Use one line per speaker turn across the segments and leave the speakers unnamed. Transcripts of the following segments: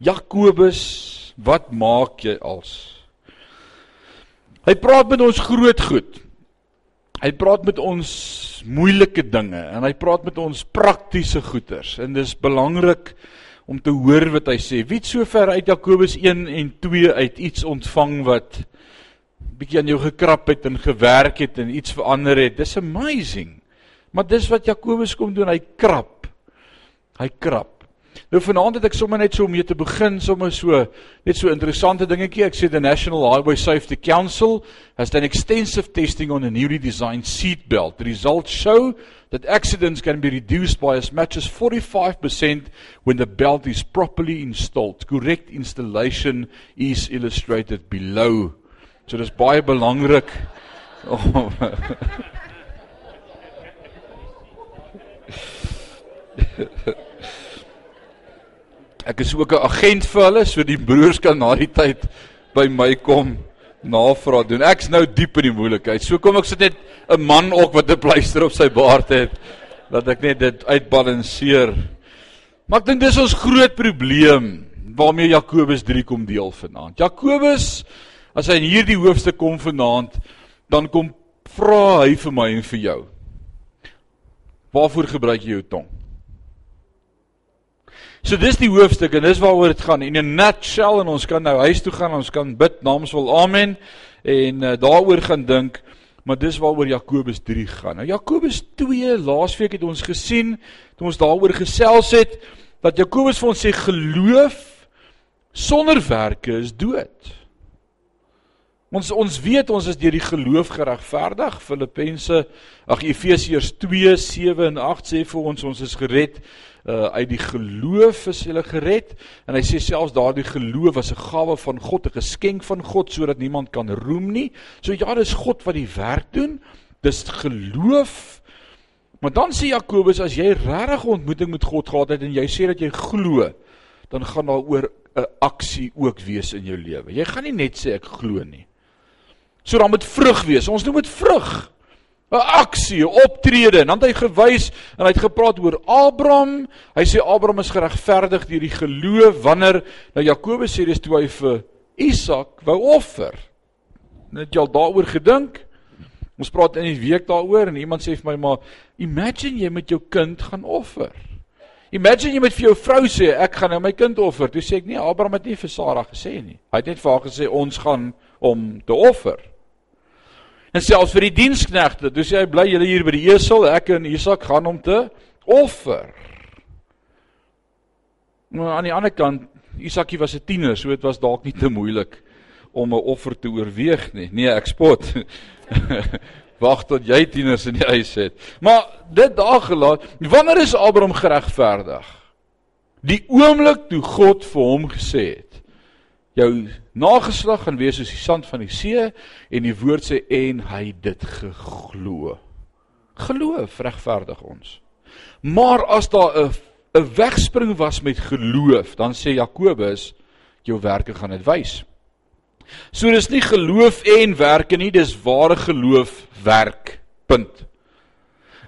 Jakobus, wat maak jy als? Hy praat met ons groot goed. Hy praat met ons moeilike dinge en hy praat met ons praktiese goeters en dis belangrik om te hoor wat hy sê. Wie het sover uit Jakobus 1 en 2 uit iets ontvang wat bietjie aan jou gekrap het en gewerk het en iets verander het? Dis amazing. Maar dis wat Jakobus kom doen, hy krap. Hy krap. Nou vanaand het ek sommer net so om mee te begin, sommer so net so interessante dingetjie. Ek sê the National Highway Safety Council has done extensive testing on a newly designed seat belt. The results show that accidents can be reduced by as much as 45% when the belt is properly installed. Correct installation is illustrated below. So dis baie belangrik. Oh, Ek is ook 'n agent vir hulle, so die broers kan na die tyd by my kom navraag doen. Ek's nou diep in die moeilikheid. So kom ek sit net 'n man ook wat 'n pleister op sy baard het dat ek net dit uitbalanseer. Maar ek dink dis ons groot probleem waarmee Jakobus 3 kom deel vanaand. Jakobus as hy in hierdie hoofstuk kom vanaand, dan kom vra hy vir my en vir jou. Waarvoor gebruik jy jou tong? So dis die hoofstuk en dis waaroor dit gaan. In 'n nutshell en ons kan nou huis toe gaan, ons kan bid namens wel amen en uh, daaroor gaan dink, maar dis waaroor Jakobus 3 gaan. Nou Jakobus 2 laasweek het ons gesien toe ons daaroor gesels het dat Jakobus vir ons sê geloof sonder werke is dood. Ons ons weet ons is deur die geloof geregverdig. Filippense, ag Efesiërs 2 7 en 8 sê vir ons ons is gered uh uit die geloof is hulle gered en hy sê selfs daardie geloof was 'n gawe van God, 'n geskenk van God sodat niemand kan roem nie. So ja, dis God wat die werk doen. Dis geloof. Maar dan sê Jakobus as jy regtig ontmoeting met God gehad het en jy sê dat jy glo, dan gaan daar oor 'n aksie ook wees in jou lewe. Jy gaan nie net sê ek glo nie. So dan moet vrug wees. Ons noem dit vrug. 'n Aksie, 'n optrede. Dan het hy gewys en hy het gepraat oor Abraham. Hy sê Abraham is geregverdig deur die geloof wanneer nou Jakobus sê dis toe hy vir Isak wou offer. Net jy al daaroor gedink? Ons praat in die week daaroor en iemand sê vir my maar imagine jy met jou kind gaan offer. Imagine jy met vir jou vrou sê ek gaan nou my kind offer. Toe sê ek nee, Abraham het nie vir Sara gesê nie. Hy het net vir haar gesê ons gaan om te offer. En selfs vir die diensknegte, toe sê hy bly julle hier by die esel, ek en Isak gaan om te offer. Maar aan die ander kant, Isakie was 'n tiener, so dit was dalk nie te moeilik om 'n offer te oorweeg nie. Nee, ek spot. Wag tot jy tieners in die huis het. Maar dit daar gelaat, wanneer is Abraham geregverdig? Die oomblik toe God vir hom gesê het: jou nageslag gaan wees soos die sand van die see en die woord sê en hy dit geglo. Geloof regverdig ons. Maar as daar 'n 'n wegspring was met geloof, dan sê Jakobus jou werke gaan dit wys. So dis nie geloof en werke nie, dis ware geloof werk. Punt.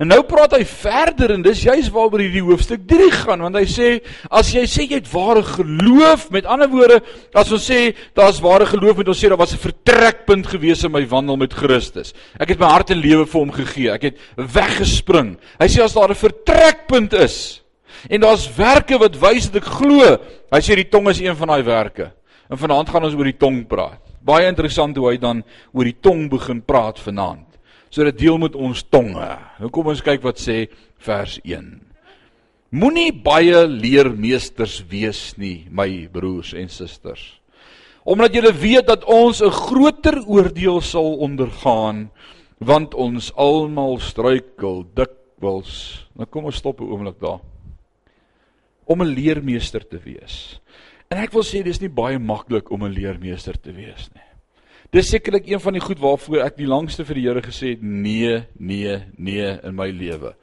En nou praat hy verder en dis juist waaroor hierdie hoofstuk 3 gaan want hy sê as jy sê jy het ware geloof met ander woorde as ons sê daar's ware geloof met ons sê daar was 'n vertrekpunt gewees in my wandel met Christus. Ek het my hart en lewe vir hom gegee. Ek het weggespring. Hy sê as daar 'n vertrekpunt is en daar's werke wat wys dat ek glo. Hy sê die tong is een van daai werke. En vanaand gaan ons oor die tong praat. Baie interessant hoe hy dan oor die tong begin praat vanaand. So dit deel met ons tonge. Nou kom ons kyk wat sê vers 1. Moenie baie leermeesters wees nie, my broers en susters. Omdat julle weet dat ons 'n groter oordeel sal ondergaan, want ons almal struikel dikwels. Nou kom ons stop 'n oomblik daar. Om 'n leermeester te wees. En ek wil sê dis nie baie maklik om 'n leermeester te wees nie. Dis sekerlik een van die goed waarvoor ek die langste vir die Here gesê het nee, nee, nee in my lewe.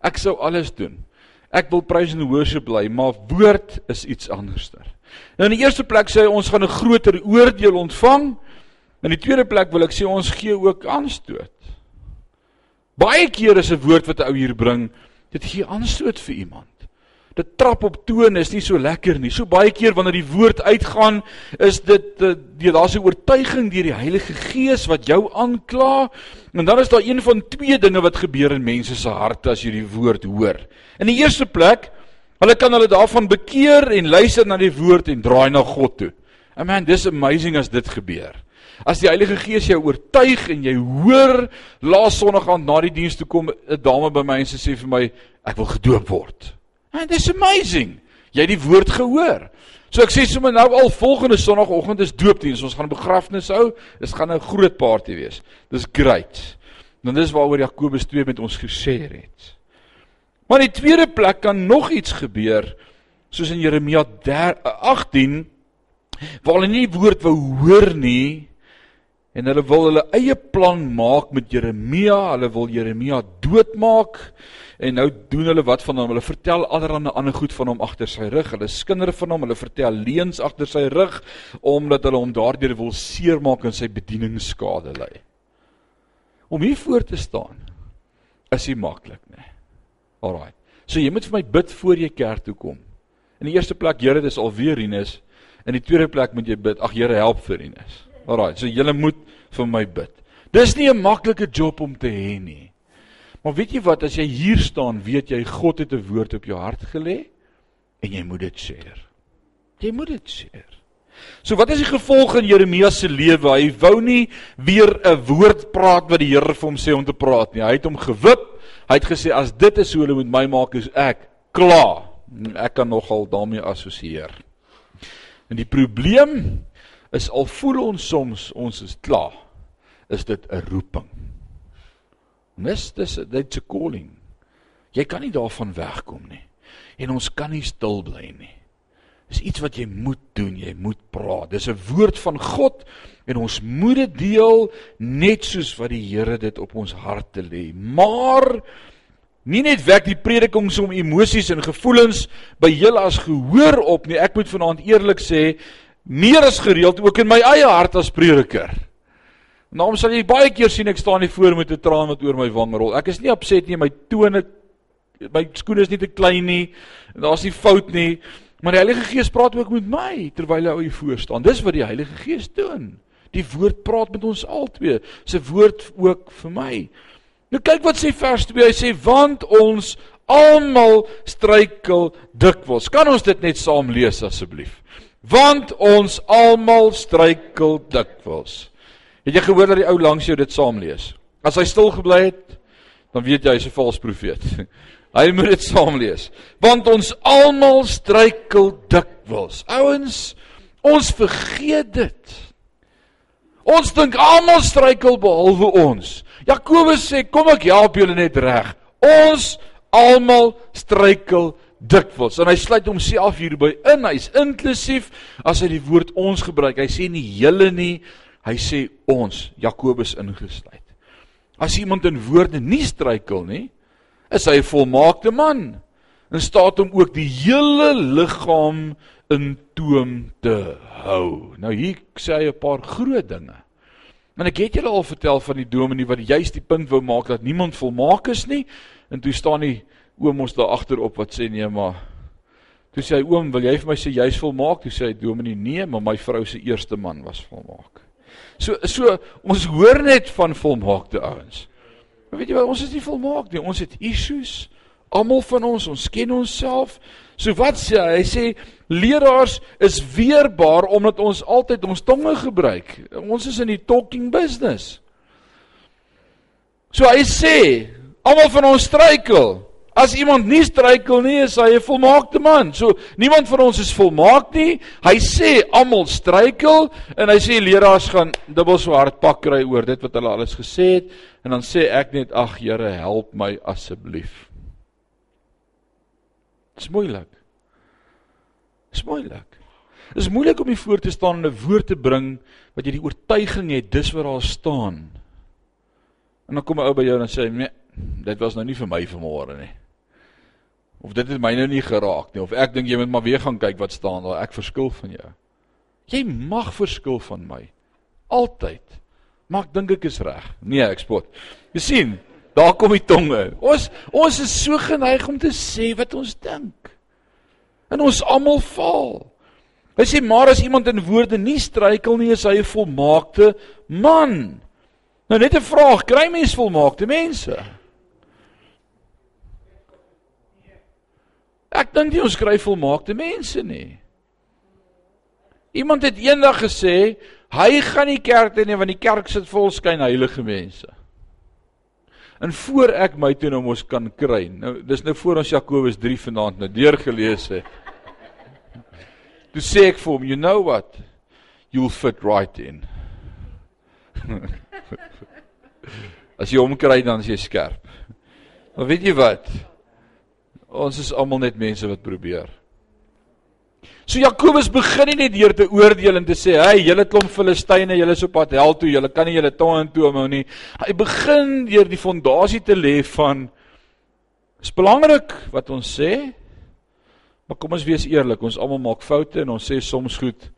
Ek sou alles doen. Ek wil praise and worship bly, maar woord is iets anderster. Nou in die eerste plek sê hy ons gaan 'n groter oordeel ontvang. In die tweede plek wil ek sê ons gee ook aanstoot. Baie keer is 'n woord wat 'n ou hier bring, dit gee aanstoot vir iemand. Dit trap op toon is nie so lekker nie. So baie keer wanneer die woord uitgaan, is dit eh, daar's 'n oortuiging deur die Heilige Gees wat jou aankla. En dan is daar een van twee dinge wat gebeur in mense se harte as jy die woord hoor. In die eerste plek, hulle kan hulle daarvan bekeer en luister na die woord en draai na God toe. And man, this amazing as dit gebeur. As die Heilige Gees jou oortuig en jy hoor laas Sondag aand na die diens toe kom 'n dame by my en sy sê vir my ek wil gedoop word. And this amazing. Jy het die woord gehoor. So ek sê sommer nou al volgende Sondagoggend is doopdiens. Ons gaan 'n begrafnis hou. Dit gaan 'n groot party wees. Dis great. Dan dis waaroor Jakobus 2 met ons gesê het. Maar in die tweede plek kan nog iets gebeur soos in Jeremia 18 waar hulle nie die woord wou hoor nie en hulle wil hulle eie plan maak met Jeremia, hulle wil Jeremia doodmaak en nou doen hulle wat van hom? Hulle vertel allerlei ander goed van hom agter sy rug. Hulle skinder van hom, hulle vertel leuns agter sy rug omdat hulle hom daardeur wil seermaak en sy bediening skade lei. Om hier voor te staan is nie maklik nie. Alraai. So jy moet vir my bid voor jy kerk toe kom. In die eerste plek, Here, dis alweer Rinus. In die tweede plek moet jy bid, ag Here, help vir Rinus. Alraai. So jy moet vir my bid. Dis nie 'n maklike job om te hê nie. Maar weet jy wat, as jy hier staan, weet jy God het 'n woord op jou hart gelê en jy moet dit share. Jy moet dit share. So wat is die gevolg in Jeremia se lewe? Hy wou nie weer 'n woord praat wat die Here vir hom sê om te praat nie. Hy het hom gewip. Hy het gesê as dit is hoe hulle met my maak, is ek klaar. Ek kan nogal daarmee assosieer. En die probleem is al voel ons soms ons is klaar, is dit 'n roeping. Mis dis dit's 'n calling. Jy kan nie daarvan wegkom nie. En ons kan nie stil bly nie. Dis iets wat jy moet doen, jy moet praat. Dis 'n woord van God en ons moet dit deel net soos wat die Here dit op ons harte lê. Maar nie net wek die predikings om emosies en gevoelens by julle as gehoor op nie. Ek moet vanaand eerlik sê, meer as gereeld ook in my eie hart as prediker. Nou sal jy baie keer sien ek staan hier voor met 'n traan wat oor my wang rol. Ek is nie opset nie, my tone my skoene is nie te klein nie. Daar's nie fout nie. Maar die Heilige Gees praat ook met my terwyl hy hier voor staan. Dis wat die Heilige Gees doen. Die woord praat met ons albei. Sy woord ook vir my. Nou kyk wat sê vers 2. Hy sê want ons almal struikel dikwels. Kan ons dit net saam lees asseblief? Want ons almal struikel dikwels. Het jy gehoor dat die ou langs jou dit saam lees? As hy stil gebly het, dan weet jy hy's 'n valse profeet. Hy moet dit saam lees. Want ons almal struikel dikwels. Ouens, ons vergeet dit. Ons dink almal struikel behalwe ons. Jakobus sê, "Kom ek help julle net reg." Ons almal struikel dikwels. En hy sluit homself hierby in. Hy's inklusief as hy die woord ons gebruik. Hy sê nie julle nie, Hy sê ons, Jakobus ingesluit. As iemand in woorde nie struikel nie, is hy 'n volmaakte man. En staat hom ook die hele liggaam in toom te hou. Nou hier sê hy 'n paar groot dinge. En ek het julle al vertel van die dominee wat juist die punt wou maak dat niemand volmaak is nie. En toe staan die oom ons daar agterop wat sê nee maar Toe sê hy oom, wil jy vir my sê jy's volmaak? Toe sê hy dominee nee, maar my vrou se eerste man was volmaak. So so ons hoor net van volmaakte ouens. Maar weet jy wat, ons is nie volmaak nie. Ons het issues. Almal van ons, ons ken onsself. So wat sê hy? Hy sê leraars is weerbaar omdat ons altyd ons tonge gebruik. Ons is in die talking business. So hy sê almal van ons struikel. As iemand nie struikel nie, is hy 'n volmaakte man. So niemand van ons is volmaak nie. Hy sê almal struikel en hy sê leraars gaan dubbel so hard pak kry oor dit wat hulle alles gesê het en dan sê ek net ag Here, help my asseblief. Dit is moeilik. Dit is moeilik. Dit is moeilik om hier voor te staan en 'n woord te bring wat jy die oortuiging het dis wat daar staan. En dan kom 'n ou by jou en sê, "Nee, dit was nou nie vir my vanmôre nie." Of dit het my nou nie geraak nie of ek dink jy moet maar weer gaan kyk wat staan daar. Ek verskil van jou. Jy mag verskil van my. Altyd. Maar ek dink ek is reg. Nee, ek spot. Jy sien, daar kom die tonge. Ons ons is so geneig om te sê wat ons dink. En ons almal faal. Hy sê maar as iemand in woorde nie struikel nie, is hy 'n volmaakte man. Nou net 'n vraag, kry mens volmaakte mense? Ek dink nie ons kry volmaakte mense nie. Iemand het eendag gesê, hy gaan nie kerk toe nie want die kerk sit vol skyn heilige mense. En voor ek my toe nou mos kan kry. Nou dis nou voor ons Jakobus 3 vanaand nou deurgelees het. Toe sê ek vir hom, you know what? You'll fit right in. As jy hom kry dan is jy skerp. Maar weet jy wat? Ons is almal net mense wat probeer. So Jakobus begin nie net deur te oordeel en te sê, "Hey, julle klomp Filistyne, julle is op pad hel toe, julle kan nie julle tong intoe hou nie." Hy begin deur die fondasie te lê van is belangrik wat ons sê. Maar kom ons wees eerlik, ons almal maak foute en ons sê soms goed.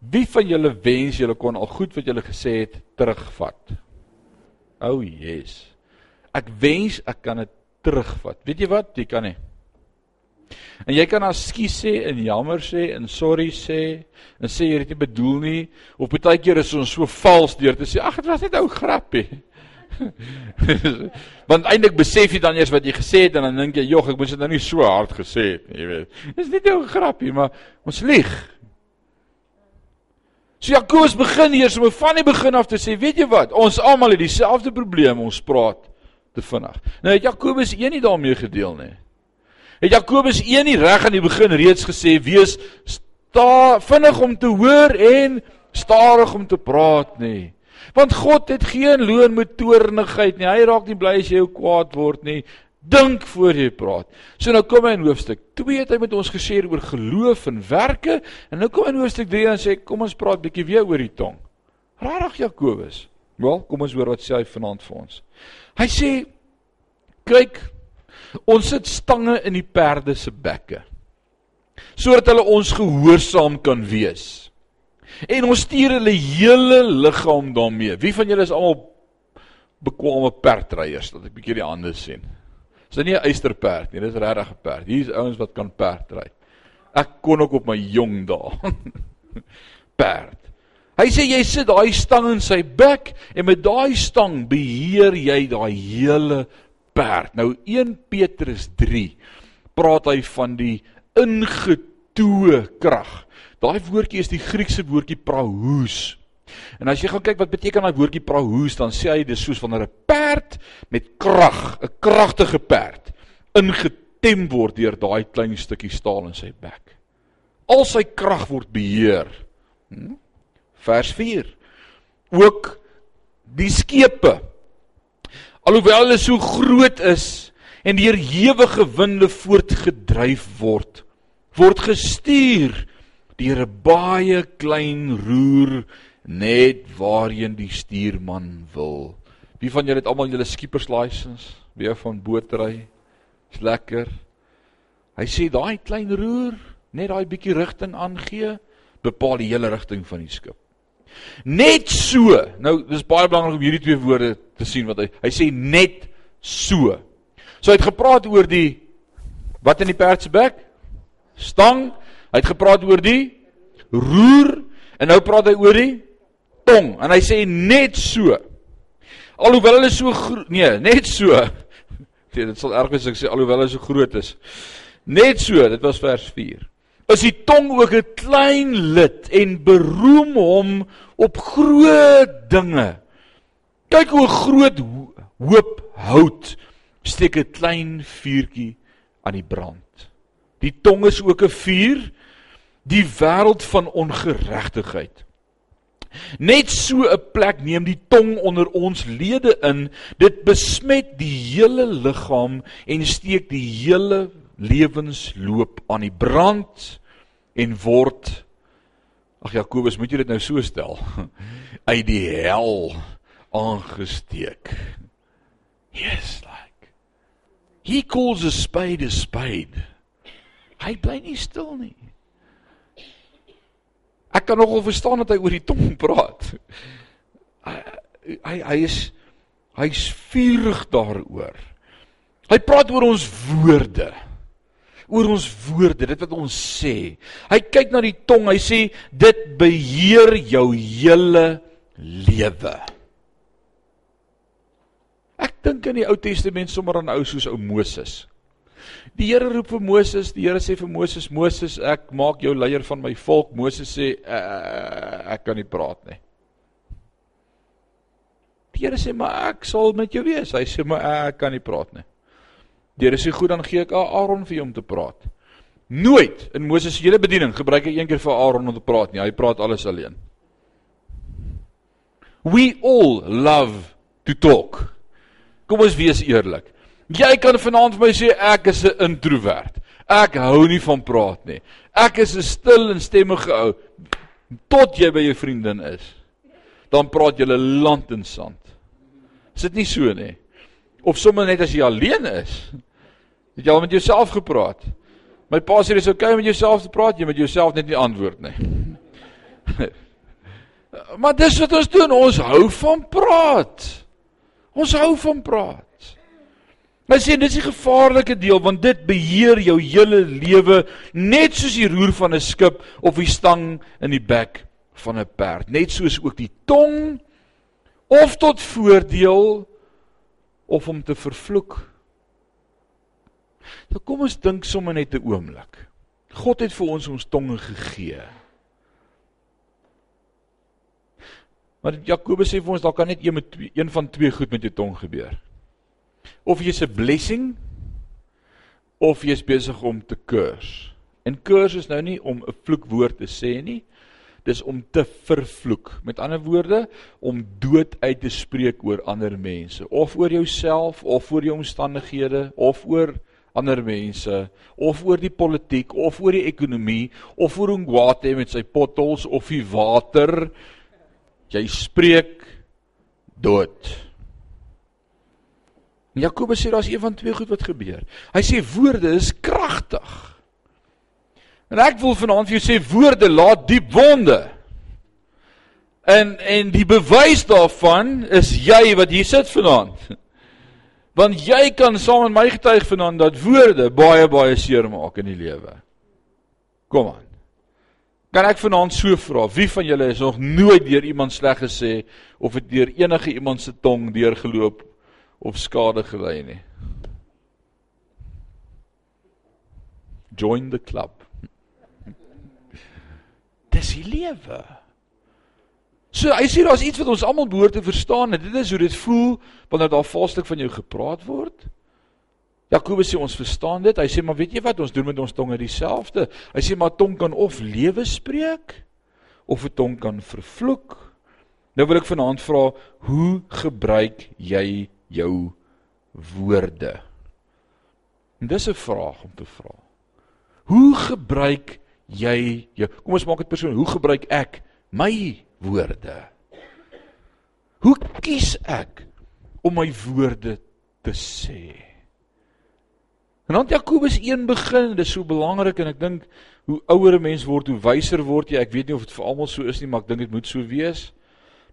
Wie van julle wens julle kon al goed wat julle gesê het terugvat? O, oh, yes. Ek wens ek kan dit terugvat. Weet jy wat? Jy kan nie. En jy kan askies sê en jammer sê en sorry sê en sê jy het nie bedoel nie of baie keer is ons so vals deur te sê ag dit was net ou grappie. Want eintlik besef jy dan eers wat jy gesê het en dan dink jy jog ek moes dit nou nie so hard gesê het nie, jy weet. Dis net 'n grappie, maar ons lieg. So Jakobus begin eers om van die begin af te sê, weet jy wat? Ons almal het dieselfde probleem, ons praat te vinnig. Nou het Jakobus een nie daarmee gedeel nie. Het Jakobus 1 nie reg aan die begin reeds gesê wees sta vinnig om te hoor en stadig om te praat nie. Want God het geen loon met toornigheid nie. Hy raak nie bly as jy kwaad word nie. Dink voor jy praat. So nou kom hy in hoofstuk 2 het hy met ons gesê oor geloof en werke en nou kom hy in hoofstuk 3 en sê kom ons praat bietjie weer oor die tong. Regtig Jakobus. Wel, kom ons hoor wat sê hy vanaand vir ons. Hy sê kyk Ons sit stange in die perde se bekke sodat hulle ons gehoorsaam kan wees. En ons stuur hulle hele liggaam daarmee. Wie van julle is almal bekwame perdryers? Dat ek bietjie die hande sien. Dis nie 'n eysterperd nie, dis regtig 'n perd. Hier is ouens wat kan perd ry. Ek kon ook op my jong dae. perd. Hy sê jy sit daai stang in sy bek en met daai stang beheer jy daai hele perd. Nou 1 Petrus 3 praat hy van die ingetoe krag. Daai woordjie is die Griekse woordjie prahoos. En as jy gaan kyk wat beteken daai woordjie prahoos, dan sê hy dis soos wanneer 'n perd met krag, 'n kragtige perd, ingetem word deur daai klein stukkie staal in sy bek. Al sy krag word beheer. Hm? Vers 4. Ook die skepe alhoewel hulle so groot is en deur ewige winde voortgedryf word word gestuur deur 'n baie klein roer net waarheen die stuurman wil. Wie van julle het almal julle skippers license? Wie van bootry is lekker. Hy sê daai klein roer net daai bietjie rigting aangee bepaal die hele rigting van die skip. Net so. Nou dis baie belangrik om hierdie twee woorde te sien wat hy hy sê net so. So hy het gepraat oor die wat in die perd se bek? Stang. Hy het gepraat oor die roer en nou praat hy oor die tong en hy sê net so. Alhoewel hulle so nee, net so. Nee, dit sal erg wees as ek sê alhoewel hulle so groot is. Net so, dit was vers 4 is die tong ook 'n klein lid en beroem hom op groot dinge. Kyk hoe groot hoop hout steek 'n klein vuurtjie aan die brand. Die tong is ook 'n vuur, die wêreld van ongeregtigheid. Net so 'n plek neem die tong onder ons lede in. Dit besmet die hele liggaam en steek die hele lewensloop aan die brand en word Ag Jakobus, moet jy dit nou so stel? uit die hel aangesteek. Yes, like. He calls a spade a spade. Hy bly nie stil nie. Ek kan nogal verstaan dat hy oor die tong praat. Hy hy, hy is hy's vurig daaroor. Hy praat oor ons woorde oor ons woorde, dit wat ons sê. Hy kyk na die tong, hy sê dit beheer jou hele lewe. Dink in die Ou Testament sommer aan ou soos ou Moses. Die Here roep vir Moses, die Here sê vir Moses, Moses, ek maak jou leier van my volk. Moses sê uh, ek kan nie praat nie. Die Here sê maar ek sal met jou wees. Hy sê maar ek kan nie praat nie. Die Here sê goed dan gee ek Aaron vir jou om te praat. Nooit in Moses se hele bediening gebruik hy eendag vir Aaron om te praat nie. Hy praat alles alleen. We all love to talk. Kom ons wees eerlik. Jy kan vanaand vir my sê ek is 'n introwert. Ek hou nie van praat nie. Ek is 'n stil en stemmige ou tot jy by jou vriendin is. Dan praat jy land en sand. Is dit nie so nie? Of sommer net as jy alleen is. Het jy al met jouself gepraat? My pa sê dis oukei okay om met jouself te praat, jy met jouself net nie antwoord nie. maar dis wat ons doen, ons hou van praat. Ons hou van praat. Maar sê dis die gevaarlike deel want dit beheer jou hele lewe net soos die roer van 'n skip of die stang in die bek van 'n perd, net soos ook die tong of tot voordeel of om te vervloek. Nou kom ons dink sommer net 'n oomblik. God het vir ons ons tonge gegee. Maar Jakobus sê vir ons daar kan net een met twee, een van twee goed met jou tong gebeur. Of jy's 'n blessing of jy's besig om te curse. En curse is nou nie om 'n vloekwoord te sê nie. Dis om te vervloek. Met ander woorde, om dood uit te spreek oor ander mense, of oor jouself, of oor jou omstandighede, of oor ander mense of oor die politiek of oor die ekonomie of oor Ongwate met sy potholes of die water jy spreek dood. Jakobus sê daar's een van twee goed wat gebeur. Hy sê woorde is kragtig. En ek wil vanaand vir jou sê woorde laat diep wonde. En en die bewys daarvan is jy wat hier sit vanaand. Want jy kan saam met my getuig vanaand dat woorde baie baie seer maak in die lewe. Kom aan. Kan ek vanaand so vra, wie van julle is nog nooit deur iemand sleg gesê of het deur enige iemand se tong deurgeloop of skade gelei nie? Join the club. Dis die lewe. So hy sê daar's iets wat ons almal behoort te verstaan en dit is hoe dit voel wanneer daar valslik van jou gepraat word. Jakobus sê ons verstaan dit. Hy sê maar weet jy wat ons doen met ons tonge dieselfde. Hy sê maar tong kan of lewe spreek of 'n tong kan vervloek. Nou wil ek vanaand vra, hoe gebruik jy jou woorde? En dis 'n vraag om te vra. Hoe gebruik jy jou Kom ons maak dit persoonlik. Hoe gebruik ek my woorde. Hoe kies ek om my woorde te sê? En dan Jakobus 1 begin, dit is so belangrik en ek dink hoe ouer 'n mens word, hoe wyser word jy. Ek weet nie of dit vir almal so is nie, maar ek dink dit moet so wees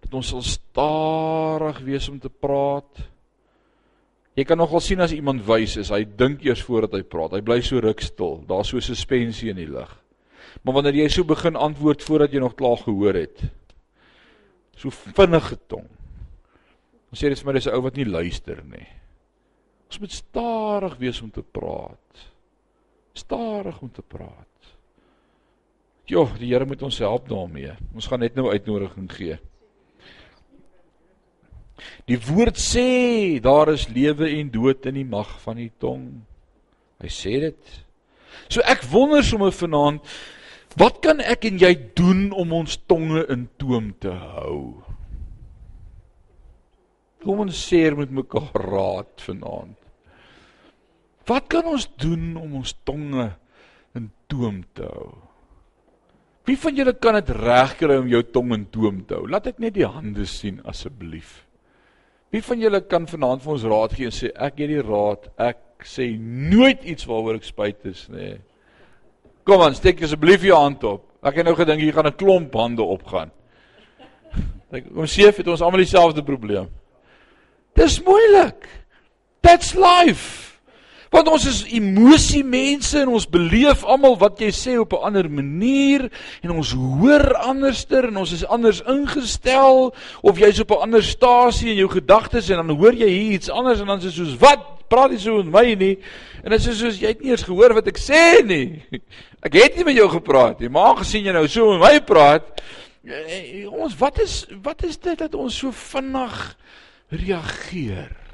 dat ons sal stadig wees om te praat. Jy kan nogal sien as iemand wys is, hy dink eers voordat hy praat. Hy bly so ruk stil. Daar's so suspensie in die lug. Maar wanneer jy so begin antwoord voordat jy nog klaar gehoor het, so vinnige tong. Ons sê dit vir my dis 'n ou wat nie luister nie. Ons moet stadig wees om te praat. Stadig om te praat. Jo, die Here moet ons help daarmee. Ons gaan net nou uitnodiging gee. Die woord sê daar is lewe en dood in die mag van die tong. Hy sê dit. So ek wonder sommer vanaand Wat kan ek en jy doen om ons tonge in toom te hou? Kom ons sê met mekaar raad vanaand. Wat kan ons doen om ons tonge in toom te hou? Wie van julle kan dit regkry om jou tong in toom te hou? Laat ek net die hande sien asseblief. Wie van julle kan vanaand vir ons raad gee en sê ek gee die raad, ek sê nooit iets waaroor ek spyt is nie. Kom aan, steek asseblief jou hand op. Ek het nou gedink hier gaan 'n klomp hande opgaan. Dink ons sê het ons almal dieselfde probleem. Dis moeilik. That's life. Want ons is emosie mense en ons beleef almal wat jy sê op 'n ander manier en ons hoor anderster en ons is anders ingestel of jy's op 'n ander stasie in jou gedagtes en dan hoor jy hier iets anders en dan dit soos wat praat jy so met my nie en dit is soos jy het nie eens gehoor wat ek sê nie. Ek het nie met jou gepraat nie, maar gesien jy nou so met my praat, eh, ons wat is wat is dit dat ons so vinnig reageer?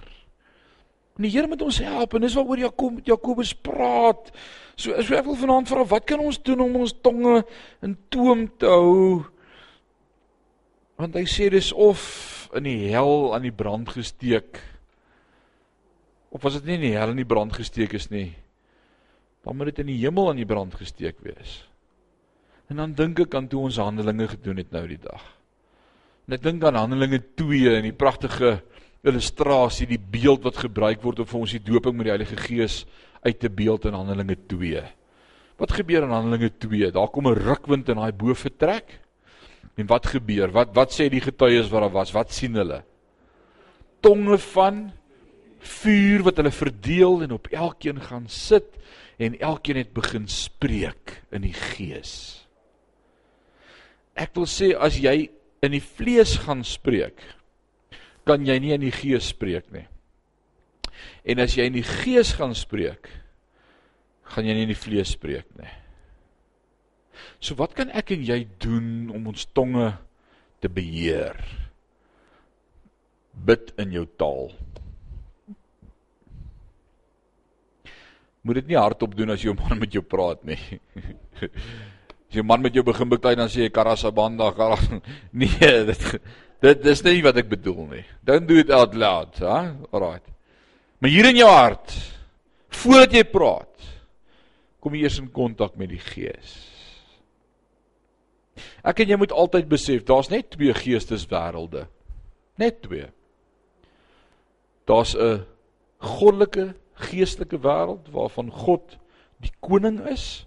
En die Here moet ons help en dis waaroor Jakob Jakobus praat. So so ek wil vanaand vra wat kan ons doen om ons tonge in toom te hou? Want hy sê dis of in die hel aan die brand gesteek. Of was dit nie in die hel aan die brand gesteek is nie? Dan moet dit in die hemel aan die brand gesteek wees. En dan dink ek aan toe ons handelinge gedoen het nou die dag. En ek dink aan Handelinge 2 en die pragtige illustrasie, die beeld wat gebruik word om vir ons die doping met die Heilige Gees uit te beeld in Handelinge 2. Wat gebeur in Handelinge 2? Daar kom 'n rukwind in daai bo vertrek. En wat gebeur? Wat wat sê die getuies wat daar was? Wat sien hulle? Tonge van vuur wat hulle verdeel en op elkeen gaan sit en elkeen het begin spreek in die gees. Ek wil sê as jy in die vlees gaan spreek, kan jy nie in die gees spreek nie. En as jy in die gees gaan spreek, gaan jy nie in die vlees spreek nie. So wat kan ek en jy doen om ons tonge te beheer? Bid in jou taal. Moet dit nie hardop doen as jou man met jou praat nie. As jou man met jou begin beklei dan sê jy karasabanda, karas. Nee, dit Dit dis nie wat ek bedoel nie. Don't do it out loud, ha? Alright. Maar hier in jou hart, voordat jy praat, kom jy eers in kontak met die Gees. Ek en jy moet altyd besef, daar's net twee geesteswêrelde. Net twee. Daar's 'n goddelike, geestelike wêreld waarvan God die koning is.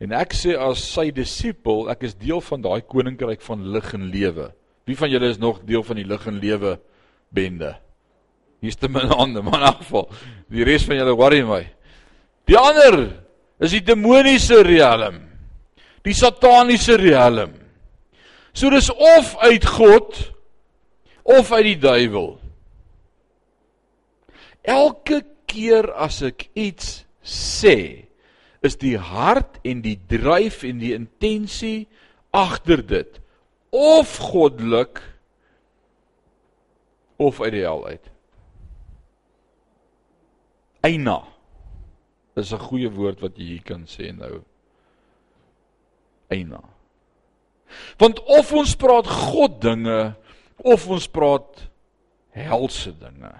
En ek sê as sy disipel, ek is deel van daai koninkryk van lig en lewe. Wie van julle is nog deel van die lig en lewe bende? Hier's te min hande, maar in elk geval, die res van julle worry my. Die ander is die demoniese riem. Die sataniese riem. So dis of uit God of uit die duiwel. Elke keer as ek iets sê, is die hart en die dryf en die intensie agter dit of goddelik of uit die hel uit. Eina is 'n goeie woord wat jy hier kan sê nou. Eina. Want of ons praat God dinge of ons praat helse dinge,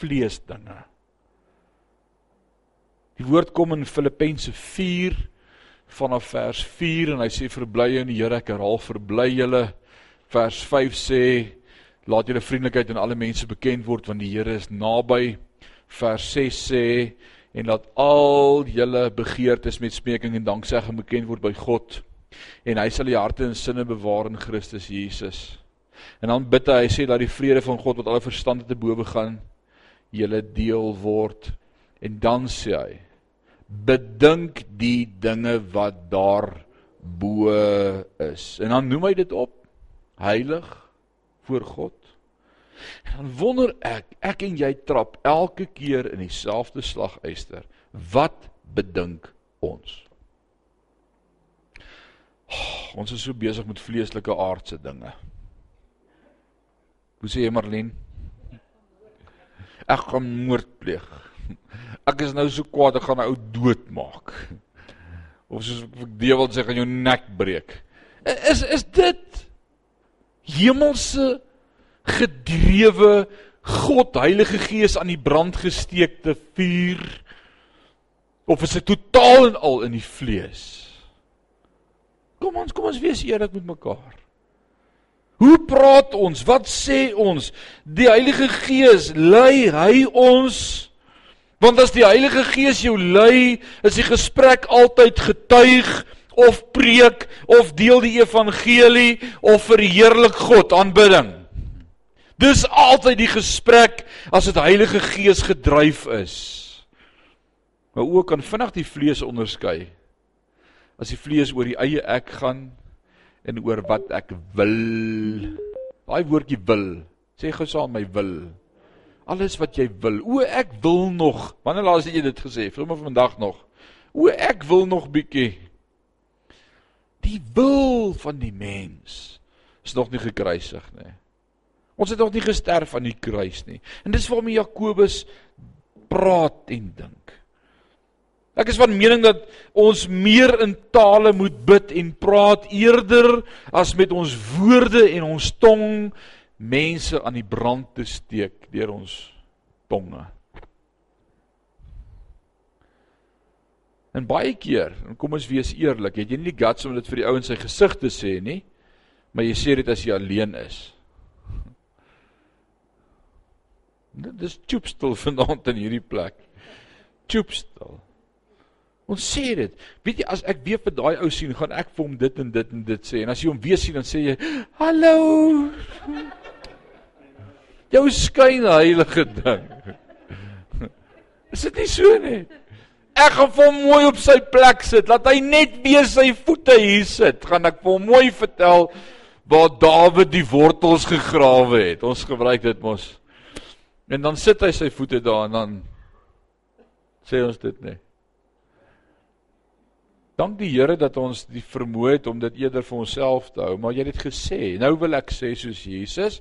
vlees dinge. Die woord kom in Filippense vanaf vers 4 en hy sê verbly in die Here ek herhaal verbly julle. Vers 5 sê laat julle vriendelikheid aan alle mense bekend word want die Here is naby. Vers 6 sê en laat al julle begeertes met smeking en danksegging bekend word by God en hy sal die harte en sinne bewaar in Christus Jesus. En dan bid hy hy sê dat die vrede van God wat alle verstand te bowe gaan julle deel word. En dan sê hy bedink die dinge wat daar bo is. En dan noem hy dit op heilig voor God. En dan wonder ek, ek en jy trap elke keer in dieselfde slaguister. Wat bedink ons? Oh, ons is so besig met vleeslike aardse dinge. Hoe sê jy Marlene? Ek gaan moord pleeg ek is nou so kwaad ek gaan 'n ou doodmaak. Of soos ek deel sê gaan jou nek breek. Is is dit hemelse gedrewe God Heilige Gees aan die brand gesteekte vuur of is dit totaal en al in die vlees? Kom ons kom ons wees eerlik met mekaar. Hoe praat ons? Wat sê ons? Die Heilige Gees lei hy ons Want as die Heilige Gees jou lei, is die gesprek altyd getuig of preek of deel die evangelie of verheerlik God aanbidding. Dis altyd die gesprek as dit Heilige Gees gedryf is. My oë kan vinnig die vlees onderskei. As die vlees oor die eie ek gaan en oor wat ek wil. Daai woordjie wil. Sê gou saam my wil. Alles wat jy wil. O ek wil nog. Wanneer laas het jy dit gesê? Vir my vandag nog. O ek wil nog bietjie. Die wil van die mens is nog nie gekruisig nie. Ons het nog nie gesterf aan die kruis nie. En dis waarom Jakobus praat en dink. Ek is van mening dat ons meer in tale moet bid en praat eerder as met ons woorde en ons tong mense aan die brand te steek deur ons tonge. En baie keer, en kom ons wees eerlik, het jy nie die guts om dit vir die ouens sy gesig te sê nie, maar jy sê dit as jy alleen is. Dit is choopstil vanaand in hierdie plek. Choopstil. Ons sê dit. Weet jy as ek weer vir daai ou sien, gaan ek vir hom dit en dit en dit sê. En as jy hom weer sien, dan sê jy: "Hallo." Jou skyn heilige ding. Is dit nie so nie? Ek gaan vir hom mooi op sy plek sit. Laat hy net weer sy voete hier sit. Gaan ek vir hom mooi vertel waar Dawid die wortels gegrawe het. Ons gebruik dit mos. En dan sit hy sy voete daar en dan sê ons dit nê. Dank die Here dat ons die vermoë het om dit eerder vir onsself te hou, maar jy het dit gesê. Nou wil ek sê soos Jesus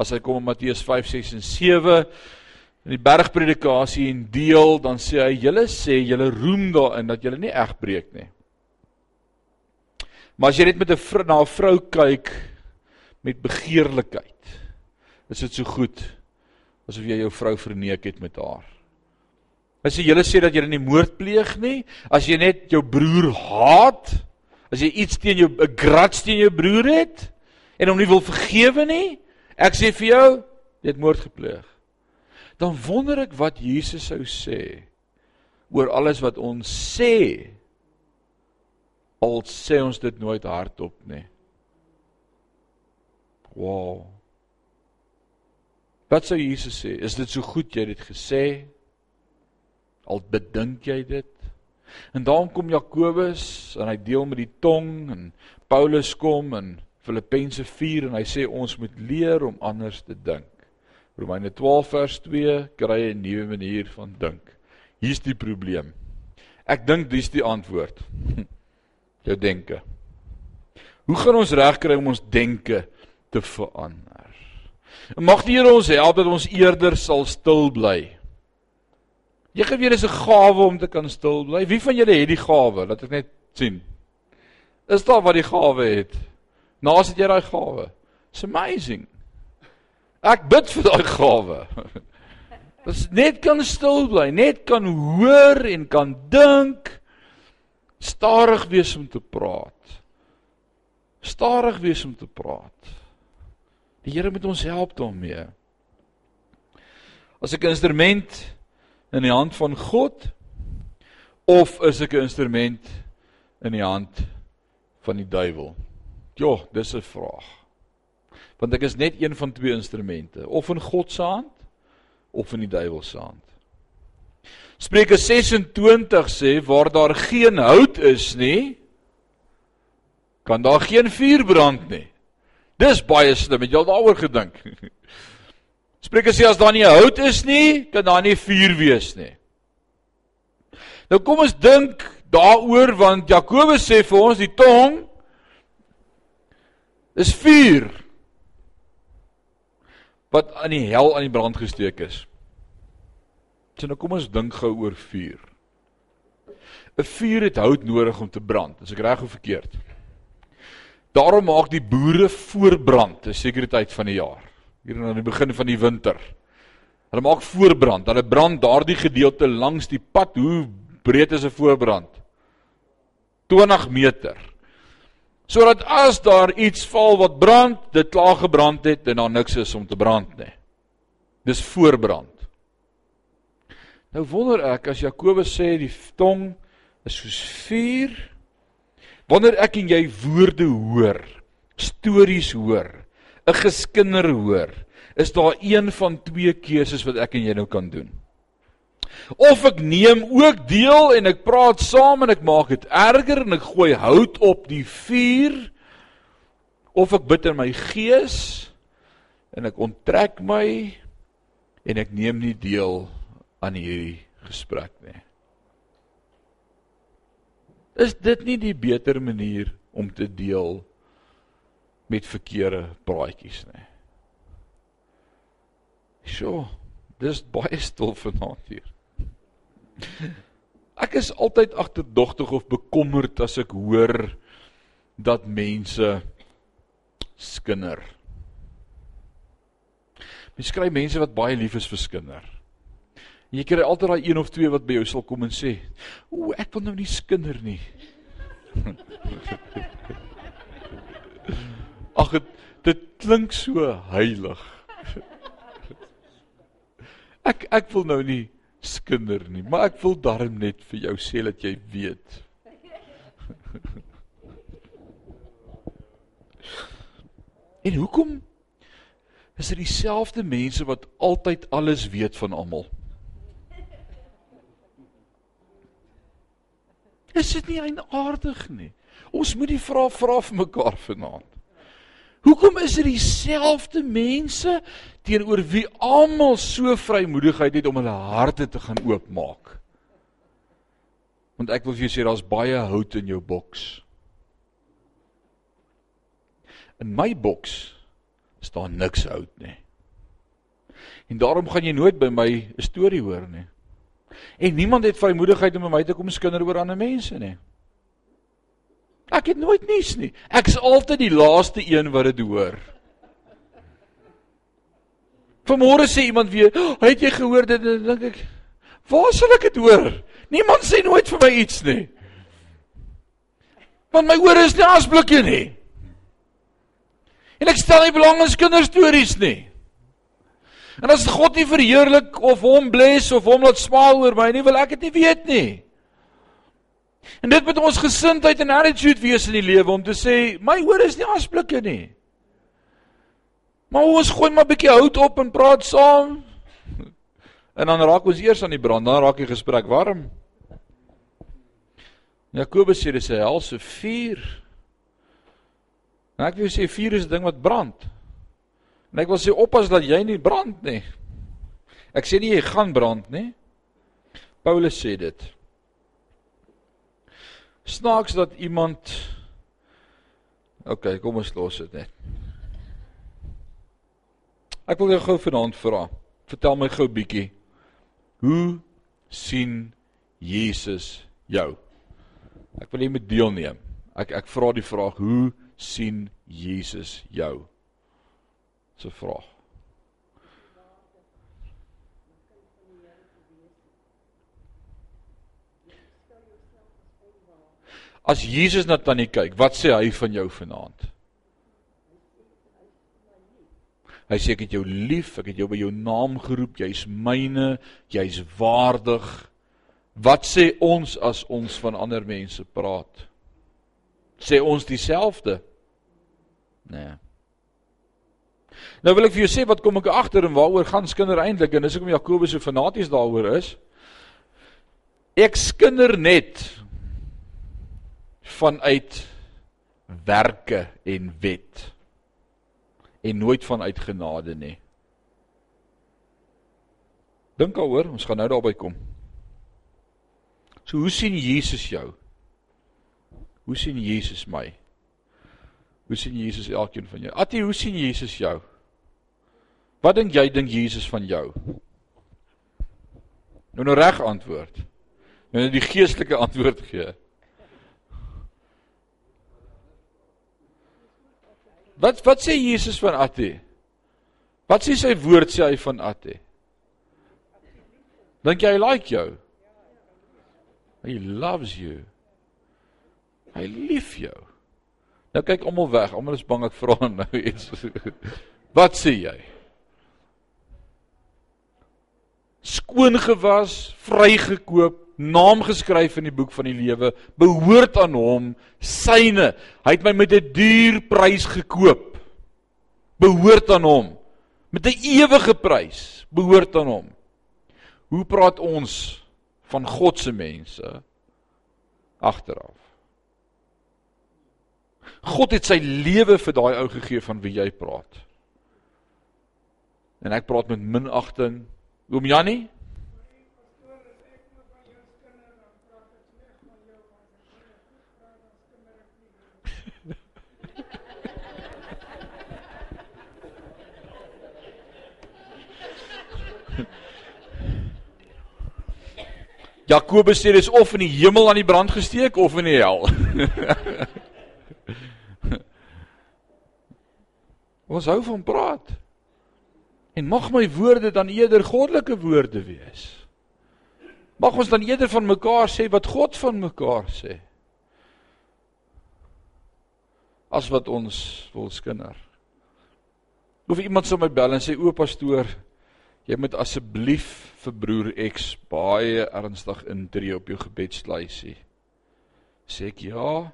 as hy kom in Matteus 5, 6 en 7 in die bergpredikasie en deel, dan sê hy: "Julle sê julle roem daarin dat julle nie eg breek nie." Maar as jy net met 'n vrou na 'n vrou kyk met begeerlikheid, is dit so goed asof jy jou vrou verneek het met haar. As jy julle sê dat jy nie moord pleeg nie, as jy net jou broer haat, as jy iets teen jou 'n grats teen jou broer het en hom nie wil vergewe nie, ek sê vir jou, jy het moord gepleeg. Dan wonder ek wat Jesus sou sê oor alles wat ons sê al sê ons dit nooit hardop nie. Wow. Wat sou Jesus sê? Is dit so goed jy dit gesê? Al bedink jy dit? En dan kom Jakobus en hy deel met die tong en Paulus kom in Filippense 4 en hy sê ons moet leer om anders te dink. Romeine 12 vers 2 kry 'n nuwe manier van dink. Hier's die probleem. Ek dink dis die antwoord. Jou denke. Hoe gaan ons regkry om ons denke te verander? Mag die Here ons help dat ons eerder sal stil bly. Jy gee weer 'n gawe om te kan stil bly. Wie van julle het die gawe? Laat ek net sien. Is daar wat die gawe het? Naas het jy daai gawe. It's amazing. Ek bid vir daai gawe. Dis net kan stil bly, net kan hoor en kan dink. Stadig wees om te praat. Stadig wees om te praat. Die Here moet ons help daarmee. As ek 'n instrument in die hand van God of is ek 'n instrument in die hand van die duiwel? Ja, dis 'n vraag. Want ek is net een van twee instrumente, of in God se hand of in die duiwel se hand. Spreuke 26 sê waar daar geen hout is nie, kan daar geen vuur brand nie. Dis baie slim. Het jy al daaroor gedink? Spreuke sê as daar nie hout is nie, kan daar nie vuur wees nie. Nou kom ons dink daaroor want Jakobus sê vir ons die tong is vuur wat aan die hel aan die brand gesteek is. So nou kom ons dink gou oor vuur. 'n Vuur het hout nodig om te brand. Is ek reg of verkeerd? Daarom maak die boere voorbrand te sekere tyd van die jaar. Hier aan die begin van die winter. Hulle maak voorbrand. Hulle brand daardie gedeelte langs die pad. Hoe breed is 'n voorbrand? 20 meter. Sodat as daar iets val wat brand, dit klaar gebrand het en daar niks is om te brand nie. Dis voorbrand. Nou wonder ek as Jakobus sê die tong is soos vuur Wanneer ek en jy woorde hoor, stories hoor, 'n geskinder hoor, is daar een van twee keuses wat ek en jy nou kan doen. Of ek neem ook deel en ek praat saam en ek maak dit erger en ek gooi hout op die vuur of ek bid in my gees en ek onttrek my en ek neem nie deel aan hierdie gesprek nie. Is dit nie die beter manier om te deel met verkeerde praatjies nie? Sjoe, dis baie stil vanaand hier. Ek is altyd agterdogtig of bekommerd as ek hoor dat mense skinder. Mens kry mense wat baie lief is vir skinder. Jy kry altyd daai een of twee wat by jou sal kom en sê, "O, ek wil nou nie skinder nie." Ag, dit, dit klink so heilig. Ek ek wil nou nie skinder nie, maar ek wil darm net vir jou sê dat jy weet. en hoekom is dit dieselfde mense wat altyd alles weet van almal? Is dit nie eienaardig nie? Ons moet die vrae vra vir mekaar vanaand. Hoekom is dit dieselfde mense teenoor wie almal so vrymoedigheid het om hulle harte te gaan oopmaak? Want ek wil vir jou sê daar's baie hout in jou boks. In my boks staan niks hout nie. En daarom gaan jy nooit by my 'n storie hoor nie. En niemand het vrymoedigheid om by my te kom skinder oor ander mense nie. Ek het nooit nuus nie. Ek is altyd die laaste een wat dit hoor. Vanmôre sê iemand weer, oh, "Het jy gehoor dit?" Dan dink ek, "Waar sal ek dit hoor? Niemand sê nooit vir my iets nie." Want my ore is nie asblikke nie. En ek stel nie belang in kinderstories nie. En as God nie verheerlik of hom bless of hom laat smaal oor my nie, wil ek dit nie weet nie. En dit moet ons gesindheid en attitude wees in die lewe om te sê my ore is nie asblikke nie. Maar ons gooi maar 'n bietjie hout op en praat saam. En dan raak ons eers aan die brand, dan raak die gesprek warm. Jakobus sê dis 'n helse vuur. Nou ek wil sê vuur is 'n ding wat brand. En ek wil sê oppas dat jy nie brand nie. Ek sê nie jy gaan brand nie. Paulus sê dit snaaks dat iemand OK, kom ons los dit net. Ek wil jou gou vanaand vra. Vertel my gou bietjie. Hoe sien Jesus jou? Ek wil jy moet deelneem. Ek ek vra die vraag, hoe sien Jesus jou? Dis 'n vraag. As Jesus na tannie kyk, wat sê hy van jou vanaand? Hy sê ek het jou lief, ek het jou by jou naam geroep, jy's myne, jy's waardig. Wat sê ons as ons van ander mense praat? Sê ons dieselfde? Nee. Nou wil ek vir jou sê wat kom ek agter en waaroor gaan skinder eintlik en dis hoekom Jakobus so fanaties daaroor is. Ek skinder net vanuit werke en wet en nooit vanuit genade nie. Dink daaroor, ons gaan nou daarby kom. So hoe sien Jesus jou? Hoe sien Jesus my? Hoe sien Jesus elkeen van jou? Atie, hoe sien Jesus jou? Wat dink jy dink Jesus van jou? Nou nou reg antwoord. Nou die geestelike antwoord gee. Wat wat sê Jesus van Atte? Wat sê sy woord sê hy van Atte? Dink jy hy like jou? He loves you. Hy lief jou. Nou kyk almal weg. Almal is bang ek vra nou iets. Wat sê jy? Skoon gewas, vrygekoop, naam geskryf in die boek van die lewe, behoort aan hom, syne. Hy het my met 'n duur prys gekoop. Behoort aan hom. Met 'n ewige prys, behoort aan hom. Hoe praat ons van God se mense agteraf? God het sy lewe vir daai ou gegee van wie jy praat. En ek praat met minagting. Oom Jannie, Jakobus sê dis of in die hemel aan die brand gesteek of in die hel. Ons hou van praat. En mag my woorde dan eerder goddelike woorde wees. Mag ons dan eerder van mekaar sê wat God van mekaar sê. As wat ons wil skinder. Of iemand sou my bel en sê o pastoor, Jy moet asseblief vir broer X baie ernstig intree op jou gebedslysie. Sê ek ja.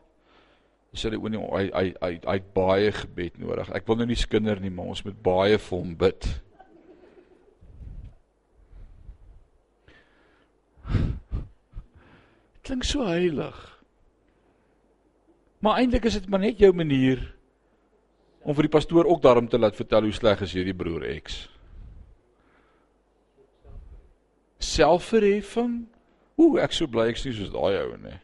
Sê hy oor hy hy hy hy baie gebed nodig. Ek wil nou nie skinder nie, maar ons moet baie vir hom bid. Klink so heilig. Maar eintlik is dit maar net jou manier om vir die pastoor ook daarom te laat vertel hoe sleg is hierdie broer X selfverheffing. Ooh, ek so bly ek sê soos daai ou nê.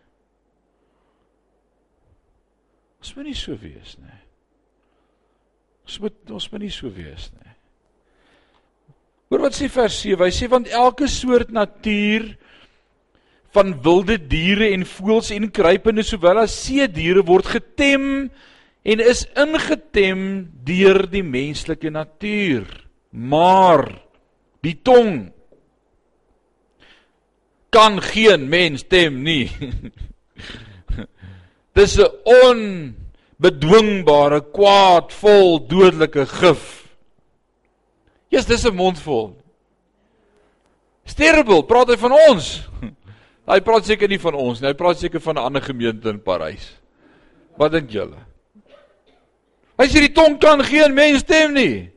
Ons moet nie so wees nê. Ons moet ons moet nie so wees nê. Hoor wat sê vers 7. Hy sê want elke soort natuur van wilde diere en voëls en kruipende sowel as see diere word getem en is ingetem deur die menslike natuur. Maar die tong kan geen mens tem nie. Dis 'n onbedwingbare kwaad vol dodelike gif. Jesus, dis 'n mond vol. Sterrebel, praat hy van ons? Hy praat seker nie van ons nie. Hy praat seker van 'n ander gemeente in Parys. Wat dink julle? Hy sê die tong kan geen mens tem nie.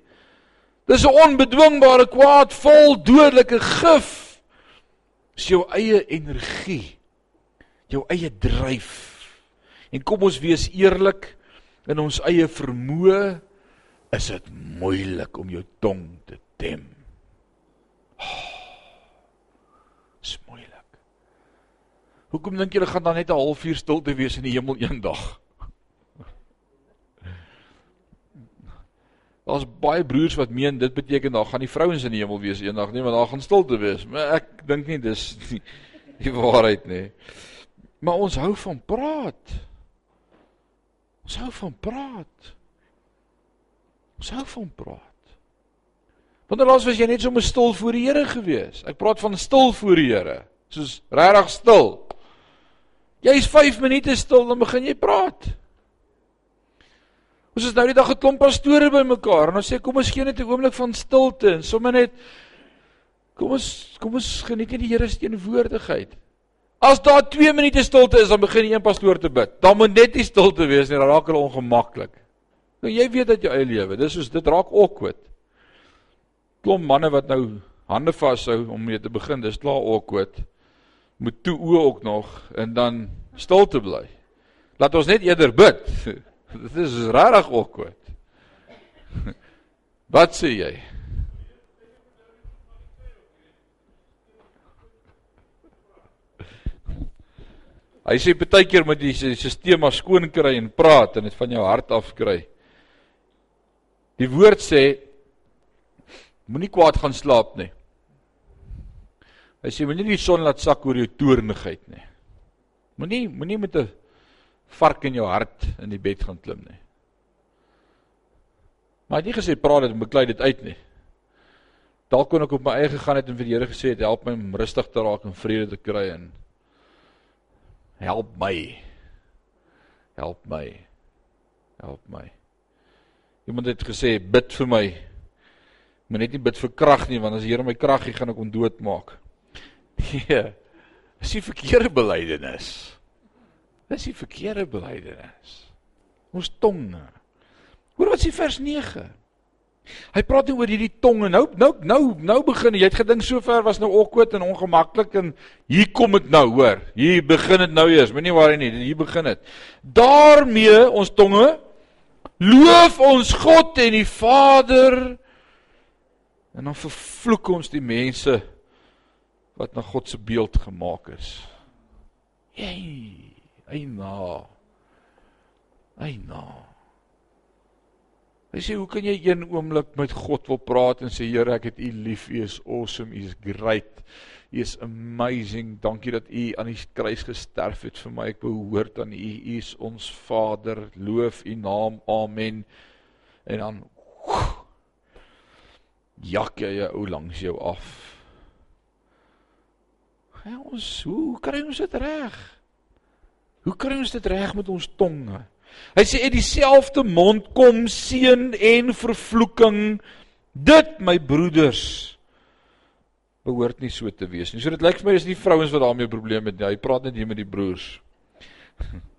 Dis 'n onbedwingbare kwaad vol dodelike gif is jou eie energie, jou eie dryf. En kom ons wees eerlik in ons eie vermoë is dit moeilik om jou tong te tem. Oh, is moeilik. Hoekom dink julle gaan dan net 'n halfuur stilte wees in die hemel eendag? Daar's baie broers wat meen dit beteken daar gaan die vrouens in die hemel wees eendag nie, want daar gaan stilte wees. Maar ek dink nie dis die, die waarheid nie. Maar ons hou van praat. Ons hou van praat. Ons hou van praat. Wanneer laas was jy net so stil voor die Here gewees? Ek praat van stil voor die Here. Soos regtig stil. Jy's 5 minute stil dan begin jy praat. Ons is nou die dag 'n klomp pastore bymekaar en ons sê kom ons gee net 'n oomblik van stilte en sommer net kom ons kom ons geniet net die Here se teenwoordigheid. As daar 2 minute stilte is, dan begin die een pastoor te bid. Dan moet net nie stilte wees nie, dan raak hulle ongemaklik. Nou jy weet dat jou eie lewe, dis soos dit raak awkward. Klomp manne wat nou hande vashou om mee te begin, dis klaar awkward. Moet toe oë ook nog en dan stilte bly. Laat ons net eerder bid. Dit is regtig awkward. Wat sê jy? Hy sê baie keer moet jy die stelsel skoon kry en praat en dit van jou hart af kry. Die woord sê moenie kwaad gaan slaap nie. Hy sê moenie die son laat sak oor jou toornigheid nie. Moenie moenie met 'n vark in jou hart in die bed gaan klim nie. Maar hy het nie gesê praat dit en beklei dit uit nie. Dalk kon ek op my eie gegaan het en vir die Here gesê het help my om rustig te raak en vrede te kry en help my. Help my. Help my. Iemand het gesê bid vir my. Maar net nie bid vir krag nie want as die Here my krag gee gaan ek ondood maak. Nee. Dis die verkeerde belydenis. Dis die verkeerde belydenis. Ons tonge. Hoor wat sê vers 9. Hy praat nie oor hierdie tong en nou nou nou nou begin jy het gedink sover was nou awkward en ongemaklik en hier kom dit nou hoor. Hier begin dit nou eers. Moenie worry nie, hier begin dit. daarmee ons tonge loof ons God en die Vader en dan vervloek ons die mense wat na God se beeld gemaak is. Hey, eina. Eina. Hy sê hoe kan jy een oomblik met God wil praat en sê Here ek het U lief, U is awesome, U is great. U is amazing. Dankie dat U aan die kruis gesterf het vir my. Ek behoort aan U. U is ons Vader. Loof U naam. Amen. En dan jak jy jou langs jou af. Ja, ons hoe kry ons dit reg? Hoe kry ons dit reg met ons tonge? Hy sê uit dieselfde mond kom seën en vervloeking. Dit my broeders behoort nie so te wees nie. So dit lyk vir my is nie vrouens wat daarmee 'n probleem het nie. Hy praat net hier met die broers.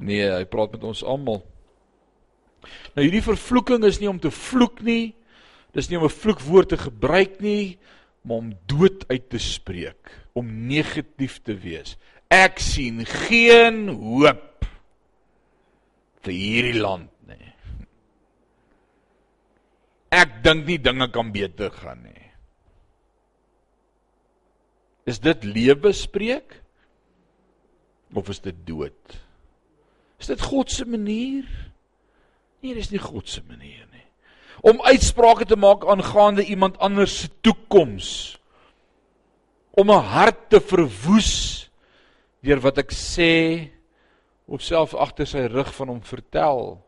Nee, hy praat met ons almal. Nou hierdie vervloeking is nie om te vloek nie. Dis nie om 'n vloekwoord te gebruik nie, maar om dood uit te spreek, om negatief te wees. Ek sien geen hoop vir hierdie land nie. Ek dink nie dinge kan beter gaan nie. Is dit lewe spreek of is dit dood? Is dit God se manier? Nee, dis nie God se manier nie. Om uitsprake te maak aangaande iemand anders se toekoms. Om 'n hart te verwoes deur wat ek sê of self agter sy rug van hom vertel.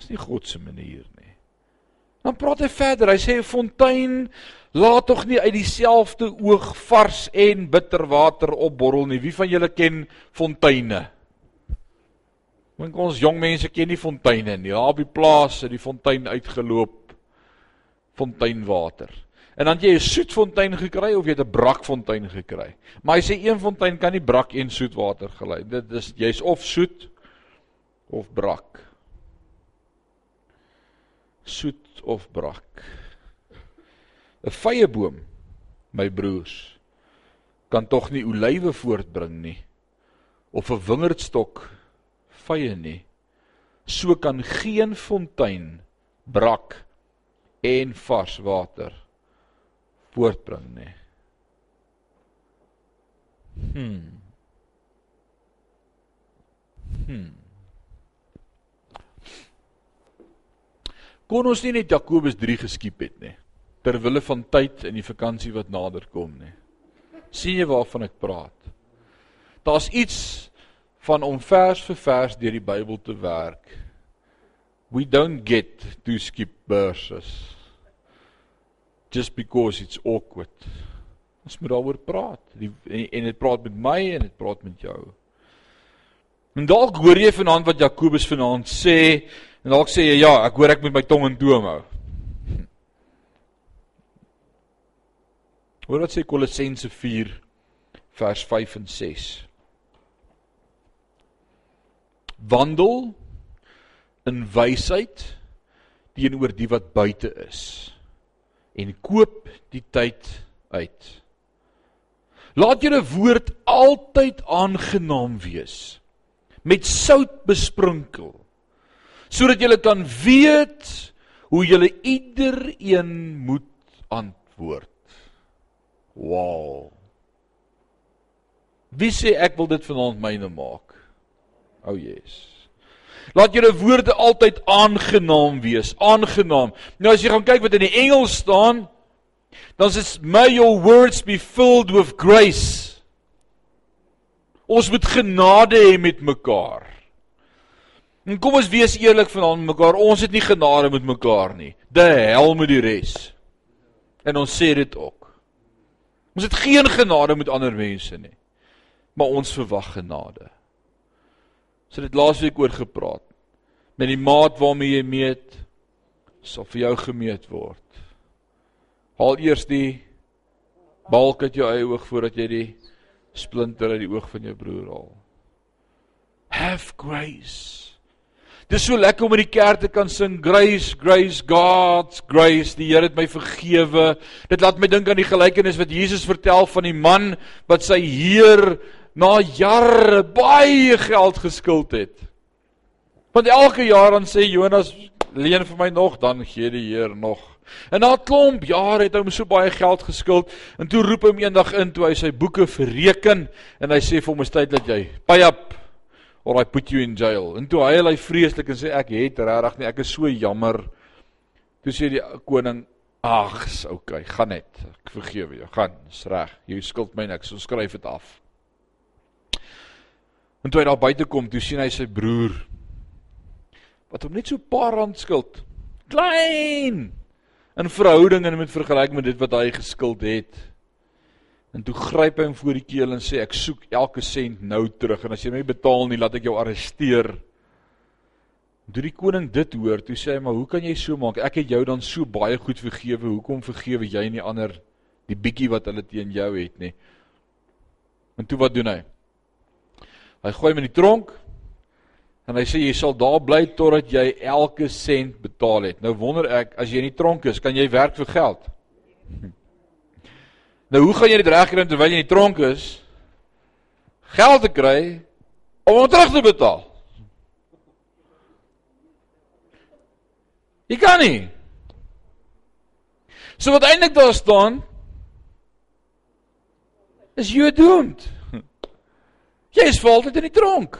Dis nie God se manier nie. Dan praat hy verder. Hy sê 'n fontein laat tog nie uit dieselfde oog vars en bitter water opborrel nie. Wie van julle ken fonteine? Want ons jong mense ken nie fonteine nie. Daar op die plaas het die fontein uitgeloop. Fonteinwater. En dan jy 'n soetfontein gekry of jy 'n brakfontein gekry. Maar hy sê een fontein kan nie brak en soet water gelei. Dit is jy's of soet of brak. Soet of brak. 'n Vyeboom, my broers, kan tog nie olywe voortbring nie of 'n wingerdstok vye nie. So kan geen fontein brak en vars water voortbring nê. Hmm. Hmm. Kon ons nie net Jakobus 3 geskiep het nie ter wille van tyd in die vakansie wat nader kom nie. sien jy waarvan ek praat? Daar's iets van om vers vir vers deur die Bybel te werk. We don't get to skip verses just because it's awkward. Ons moet daaroor praat. Die, en, en dit praat met my en dit praat met jou. En dalk hoor jy vanaand wat Jakobus vanaand sê en dalk sê jy ja, ek hoor ek moet my tong in toom hou. Hoor wat sê Kolossense 4 vers 5 en 6. Wandel in wysheid teenoor die wat buite is en koop die tyd uit. Laat julle woord altyd aangenaam wees met sout besprinkel sodat julle kan weet hoe julle ieder een moet antwoord. Wow. Wie sê ek wil dit vanaand myne maak? O, oh, yes. Laat julle woorde altyd aangenaam wees, aangenaam. Nou as jy gaan kyk wat in die Engels staan, dan is may your words be filled with grace. Ons moet genade hê met mekaar. En kom ons wees eerlik vanaand met mekaar, ons het nie genade met mekaar nie. De hel met die res. En ons sê dit ook. Ons het geen genade met ander mense nie. Maar ons verwag genade. So dit laasweek oor gepraat. Met die maat waarmee jy meet sal vir jou gemeet word. Haal eers die balk uit jou eie oog voordat jy die splinter uit die oog van jou broer haal. Have grace. Dis so lekker om in die kerk te kan sing grace, grace, God's grace. Die Here het my vergewe. Dit laat my dink aan die gelykenis wat Jesus vertel van die man wat sy heer na jare baie geld geskuld het. Want elke jaar dan sê Jonas, leen vir my nog, dan gee die Heer nog. En na klomp jare het hy hom so baie geld geskuld en toe roep hom eendag in toe hy sy boeke verreken en hy sê vir hom is tyd dat jy pay up or I put you in jail. En toe hy hy vreeslik en sê ek het regtig nie, ek is so jammer. Toe sê die koning, ag, is okay, gaan net. Ek vergewe jou. Gaan, is reg. Jy skuld my niks. Ons skryf dit af. En toe hy daar buite kom, toe sien hy sy broer wat hom net so 'n paar rand skuld. Klein in verhouding en met vergelyk met dit wat hy geskuld het. En toe gryp hy hom voor die keel en sê ek soek elke sent nou terug en as jy my betaal nie, laat ek jou arresteer. Toe die koning dit hoor, toe sê hy maar hoe kan jy so maak? Ek het jou dan so baie goed vergewe. Hoekom vergewe jy nie ander die bietjie wat hulle teen jou het nie? En toe wat doen hy? Hy gooi hom in die tronk En hy sê jy sal daar bly totdat jy elke sent betaal het. Nou wonder ek, as jy in die tronk is, kan jy werk vir geld? Nou hoe gaan jy dit regkry terwyl jy in die tronk is? Geld te kry om hom terug te betaal. Jy kan nie. So wat eintlik daar staan is jy doomed. Jy is vir altyd in die tronk.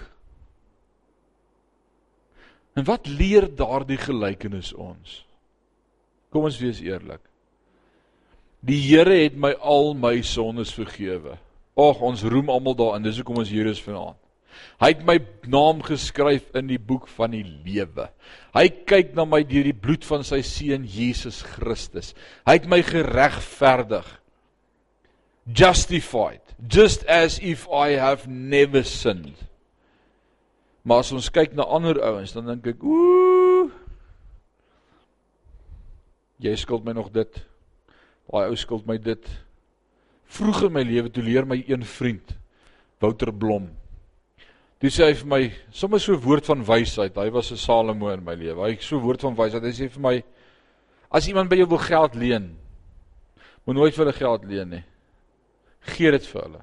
En wat leer daardie gelykenis ons? Kom ons wees eerlik. Die Here het my al my sondes vergewe. Ag, ons roem almal daarin. Dis hoekom ons hier is vanaand. Hy het my naam geskryf in die boek van die lewe. Hy kyk na my deur die bloed van sy seun Jesus Christus. Hy het my geregverdig. Justified, just as if I have never sinned. Maar as ons kyk na ander ouens, dan dink ek, ooh. Jy skuld my nog dit. Daai ou skuld my dit. Vroeg in my lewe toe leer my een vriend, Wouter Blom. Dis hy vir my sommer so 'n woord van wysheid. Hy was 'n Salomo in my lewe. Hy so 'n woord van wysheid. Hy sê vir my as iemand by jou wil geld leen, moet nooit vir hulle geld leen nie. Gee dit vir hulle.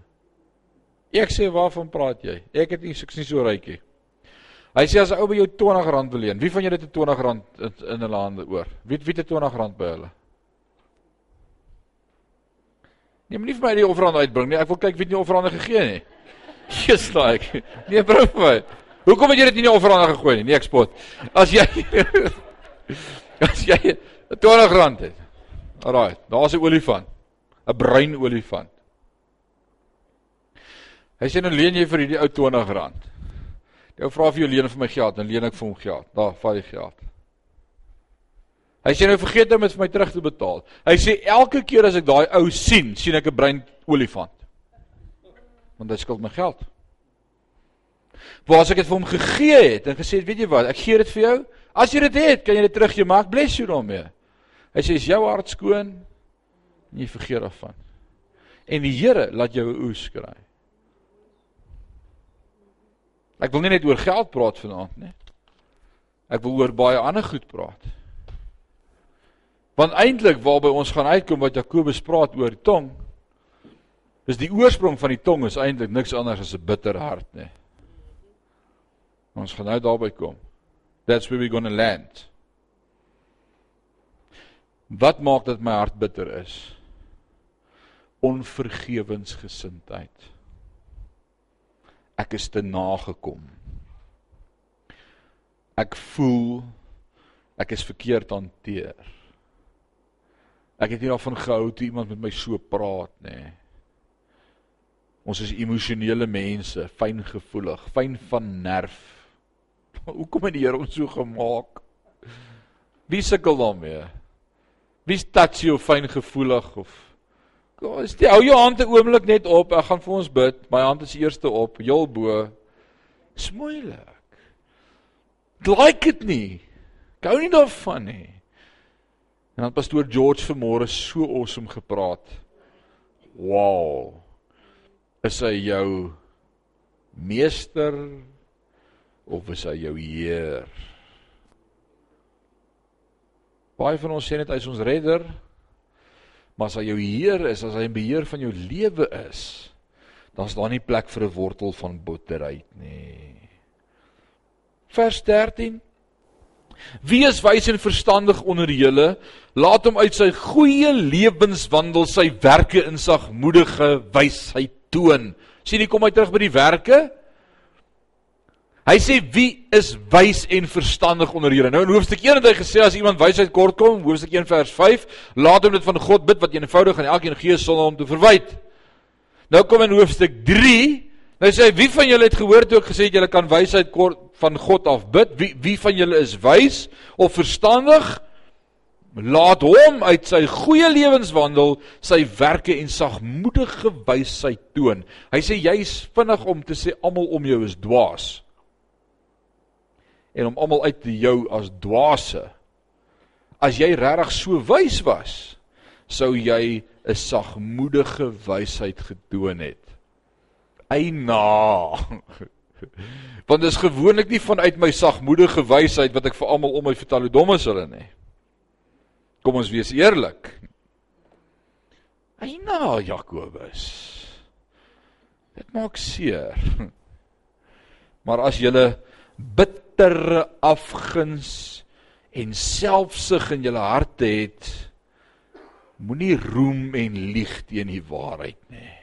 Ek sê waarvan praat jy? Ek het nie ek's nie so ryk nie. Hy sê as 'n ou by jou R20 wil leen, wie van julle het 'n R20 in, in hulle hande oor? Wie wie het 'n R20 by hulle? Nee, moenie vir my die offerande uitbring nie. Ek wil kyk wie het nie offerande gegee nie. Just like. Nee, bring vir my. Hoekom het jy dit nie in die offerande gegooi nie? Nee, ek spot. As jy As jy 'n R20 het. Alraai, daar's 'n olifant. 'n Bruin olifant. Hy sê nou leen jy vir hierdie ou R20. Jy vra vir jou leen vir my geld, dan leen ek vir hom geld. Daar, vat die geld. Hy sê nou vergeet hom met vir my terug te betaal. Hy sê elke keer as ek daai ou sien, sien ek 'n bruin olifant. Want hy skuld my geld. Waar as ek dit vir hom gegee het en gesê het, weet jy wat, ek gee dit vir jou. As jy dit het, kan jy dit teruggee, maak bless you daarmee. Hy sê is jou hart skoon? En jy vergeet daarvan. En die Here laat jou 'n oes kry. Ek wil nie net oor geld praat vanaand nie. Ek wil oor baie ander goed praat. Want eintlik waarby ons gaan uitkom wat Jakobus praat oor tong, is die oorsprong van die tong is eintlik niks anders as 'n bitter hart, nê. Ons gaan nou daarby kom. That's where we're going to land. Wat maak dat my hart bitter is? Onvergewensgesindheid ek is te nagekom. Ek voel ek is verkeerd hanteer. Ek het nie daarvan gehou toe iemand met my so praat nê. Ons is emosionele mense, fyngevoelig, fyn van nerf. Hoekom het die Here ons so gemaak? Wie sukkel daarmee? Wie touch jou fyngevoelig of Kom, stel hou jou hand 'n oomblik net op. Ek gaan vir ons bid. My hand is eerste op, heel bo. Smoeilik. Like dit nie. Gou nie daarvan nie. En dan pastoor George vanmôre so awesome gepraat. Wow. Is hy jou meester of is hy jou heer? Baie van ons sê net hy is ons redder. Maar as hy jou Heer is, as hy in beheer van jou lewe is, dan's daar nie plek vir 'n wortel van bitterheid nie. Vers 13 Wie is wys en verstandig onder julle? Laat hom uit sy goeie lewenswandel sy werke in sagmoedige wysheid toon. Sien jy kom hy terug by die werke? Hy sê wie is wys en verstandig onder julle? Nou in hoofstuk 1 het hy gesê as iemand wysheid kort kom, hoofstuk 1 vers 5, laat hom dit van God bid wat eenvoudig aan elkeen gee sonder hom te verwyd. Nou kom in hoofstuk 3, nou sê hy wie van julle het gehoor toe ek gesê het julle kan wysheid kort van God af bid? Wie wie van julle is wys of verstandig? Laat hom uit sy goeie lewenswandel sy werke en sagmoedige wysheid toon. Hy sê jy's vinnig om te sê almal om jou is dwaas en om almal uit te jou as dwaase. As jy regtig so wys was, sou jy 'n sagmoedige wysheid getoon het. Eina. Want dit is gewoonlik nie vanuit my sagmoedige wysheid wat ek vir almal om my vertel hoe dom is hulle nie. Kom ons wees eerlik. Eina Jakobus. Dit maak seer. Maar as jy bid bittere afguns en selfsug in julle harte het, moenie roem en lieg teen die waarheid nie.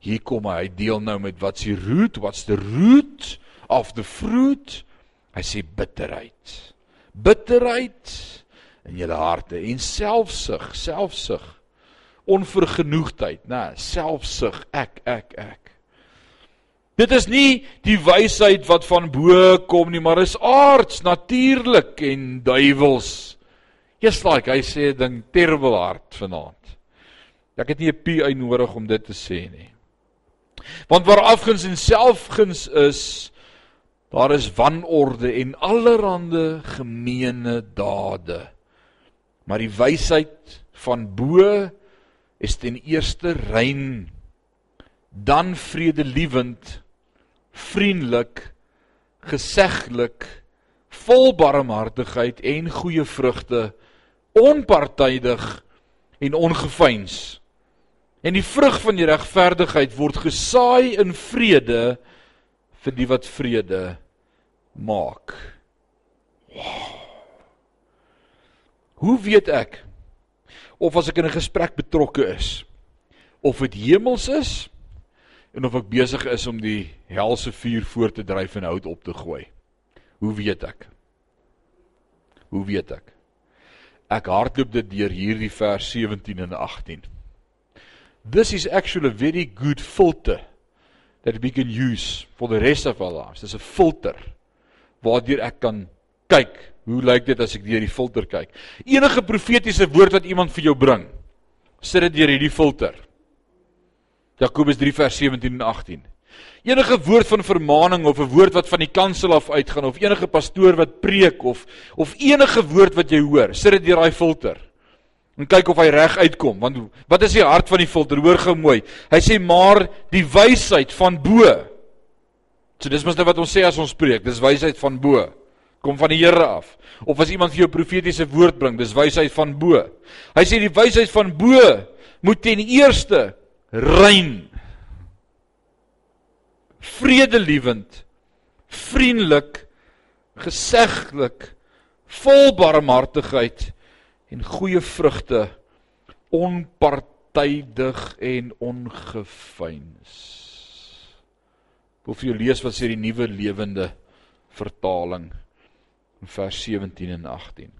Hier kom hy, hy deel nou met wat's die root, what's the root of the fruit? Hy sê bitterheid. Bitterheid in julle harte en selfsug, selfsug. Onvergenoegdheid, nê, selfsug, ek, ek, ek. Dit is nie die wysheid wat van bo kom nie, maar is aards, natuurlik en duiwels. Just like hy sê ding terrible hard vanaand. Ek het nie 'n p uit nodig om dit te sê nie. Want waar afguns en selfguns is, daar is wanorde en allerlei gemeene dade. Maar die wysheid van bo is ten eerste rein, dan vredelewend vriendelik, geseglik, vol barmhartigheid en goeie vrugte, onpartydig en ongeveins. En die vrug van die regverdigheid word gesaai in vrede vir die wat vrede maak. Wow. Hoe weet ek of as ek in 'n gesprek betrokke is of dit hemels is en of ek besig is om die helse vuur voor te dryf en hout op te gooi. Hoe weet ek? Hoe weet ek? Ek hardloop dit deur hierdie vers 17 en 18. This is actually a very good filter that we can use for the rest of our lives. Dis 'n filter waardeur ek kan kyk, hoe lyk dit as ek deur die filter kyk? Enige profetiese woord wat iemand vir jou bring, sit dit deur hierdie filter. Jakobus 3 vers 17 en 18. Enige woord van vermaaning of 'n woord wat van die kansel af uitgaan of enige pastoor wat preek of of enige woord wat jy hoor, sit dit deur daai filter. En kyk of hy reg uitkom, want wat is die hart van die filter? Hoor gou mooi. Hy sê maar die wysheid van bo. So dis mos net wat ons sê as ons preek, dis wysheid van bo. Kom van die Here af. Of as iemand vir jou profetiese woord bring, dis wysheid van bo. Hy sê die wysheid van bo moet ten eerste rein. Vredelewend. Vriendelik. Geseglik vol barmhartigheid. En goeie vrugte. Onpartydig en ongeveins Wil vir jou lees wat sê die nuwe lewende vertaling in vers 17 en 18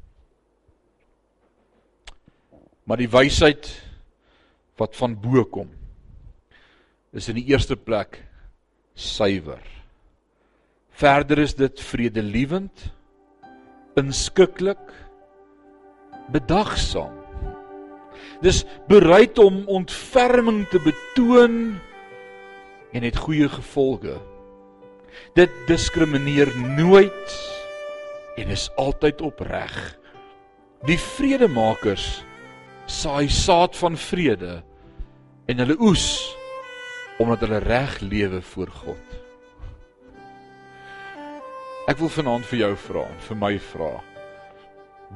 Maar die wysheid wat van bo kom is in die eerste plek suiwer. Verder is dit vredelewend, inskikkelik, bedagsaam. Dis bereid om ontferming te betoon en het goeie gevolge. Dit diskrimineer nooit en is altyd opreg. Die vredemakers saai saad van vrede en hulle oes omdat hulle reg lewe voor God. Ek wil vanaand vir jou vra, vir my vra.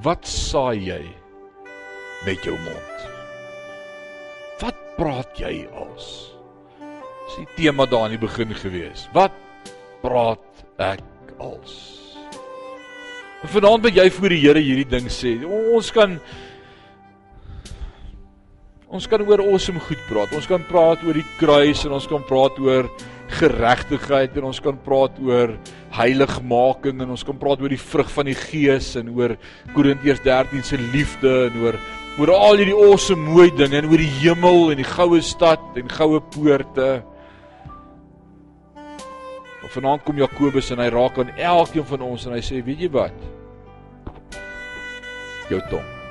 Wat saai jy met jou mond? Wat praat jy als? Dis die tema daar aan die begin gewees. Wat praat ek als? Vanaand moet jy voor die Here hierdie ding sê. Ons kan ons kan oor awesome goed praat. Ons kan praat oor die kruis en ons kan praat oor geregtigheid en ons kan praat oor heiligmaking en ons kan praat oor die vrug van die gees en oor Korintiërs 13 se liefde en oor oor al hierdie awesome mooi dinge en oor die hemel en die goue stad en goue poorte. Of vanaand kom Jakobus en hy raak aan elkeen van ons en hy sê, weet jy wat? Jou tong.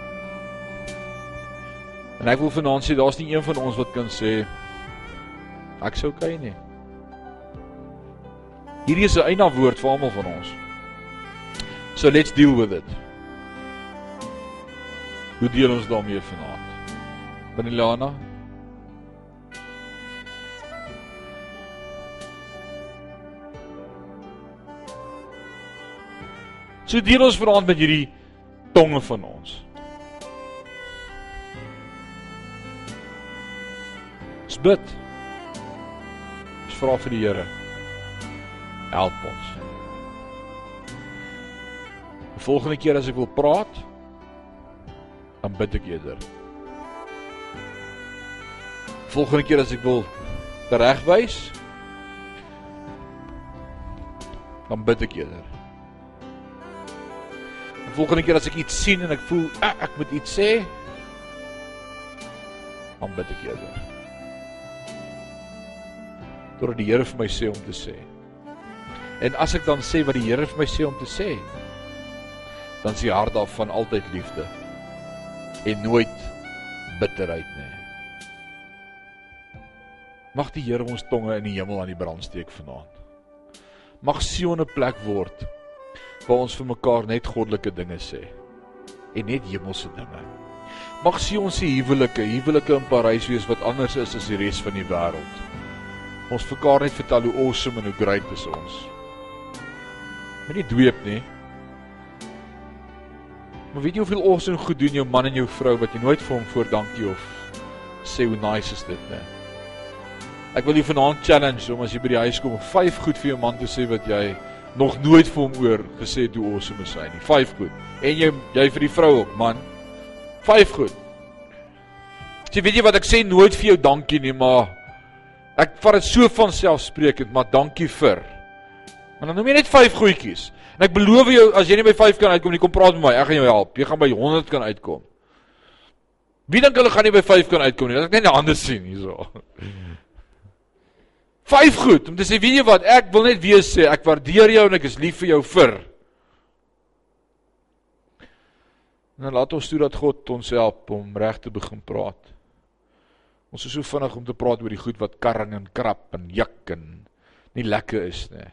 En ek wil vanaand sê daar's nie een van ons wat kan sê ek sou okay nie. Hierdie is 'n eina woord vir almal van ons. So let's deal with it. Hoe deel ons daarmee vanaand? Benilana So deel ons vanaand met hierdie tonge van ons. Bid. Ons vra vir die Here. Help ons. Die volgende keer as ek wil praat, dan bid ek eerder. Volgende keer as ek wil regwys, dan bid ek eerder. Die volgende keer as ek iets sien en ek voel ek, ek moet iets sê, dan bid ek eerder totdat die Here vir my sê om te sê. En as ek dan sê wat die Here vir my sê om te sê, dan is die hart daarvan altyd liefde en nooit bitterheid nie. Mag die Here ons tonge in die hemel aan die brand steek vanaand. Mag Sion 'n plek word waar ons vir mekaar net goddelike dinge sê en net hemelse dinge. Mag Sion se huwelike, huwelike in Parys wees wat anders is as die res van die wêreld ons mekaar net vertel hoe awesome en hoe great is ons. Moenie dweep nie. Maar weet jy hoeveel awesome goed doen jou man en jou vrou wat jy nooit vir hom voor dankie of sê hoe nice is dit nie. Ek wil jou vanaand challenge om as jy by die huis kom, vyf goed vir jou man te sê wat jy nog nooit vir hom oor gesê het hoe awesome is hy nie. Vyf goed. En jy jy vir die vrou ook, man. Vyf goed. Jy weet jy wat ek sê nooit vir jou dankie nie, maar Ek vat dit so van selfsprekend, maar dankie vir. Maar dan noem jy net 5 goedjies. En ek beloof jou as jy nie by 5 kan uitkom nie, kom praat met my. Ek gaan jou help. Jy gaan by 100 kan uitkom. Wie dink hulle gaan nie by 5 kan uitkom nie? Laat ek net die hande sien hierso. 5 goed om te sê, weet jy wat? Ek wil net weer sê ek waardeer jou en ek is lief vir jou vir. Nou laat ons toe dat God ons help om reg te begin praat. Ons is so vinnig om te praat oor die goed wat karring en krap en juk en nie lekker is nie.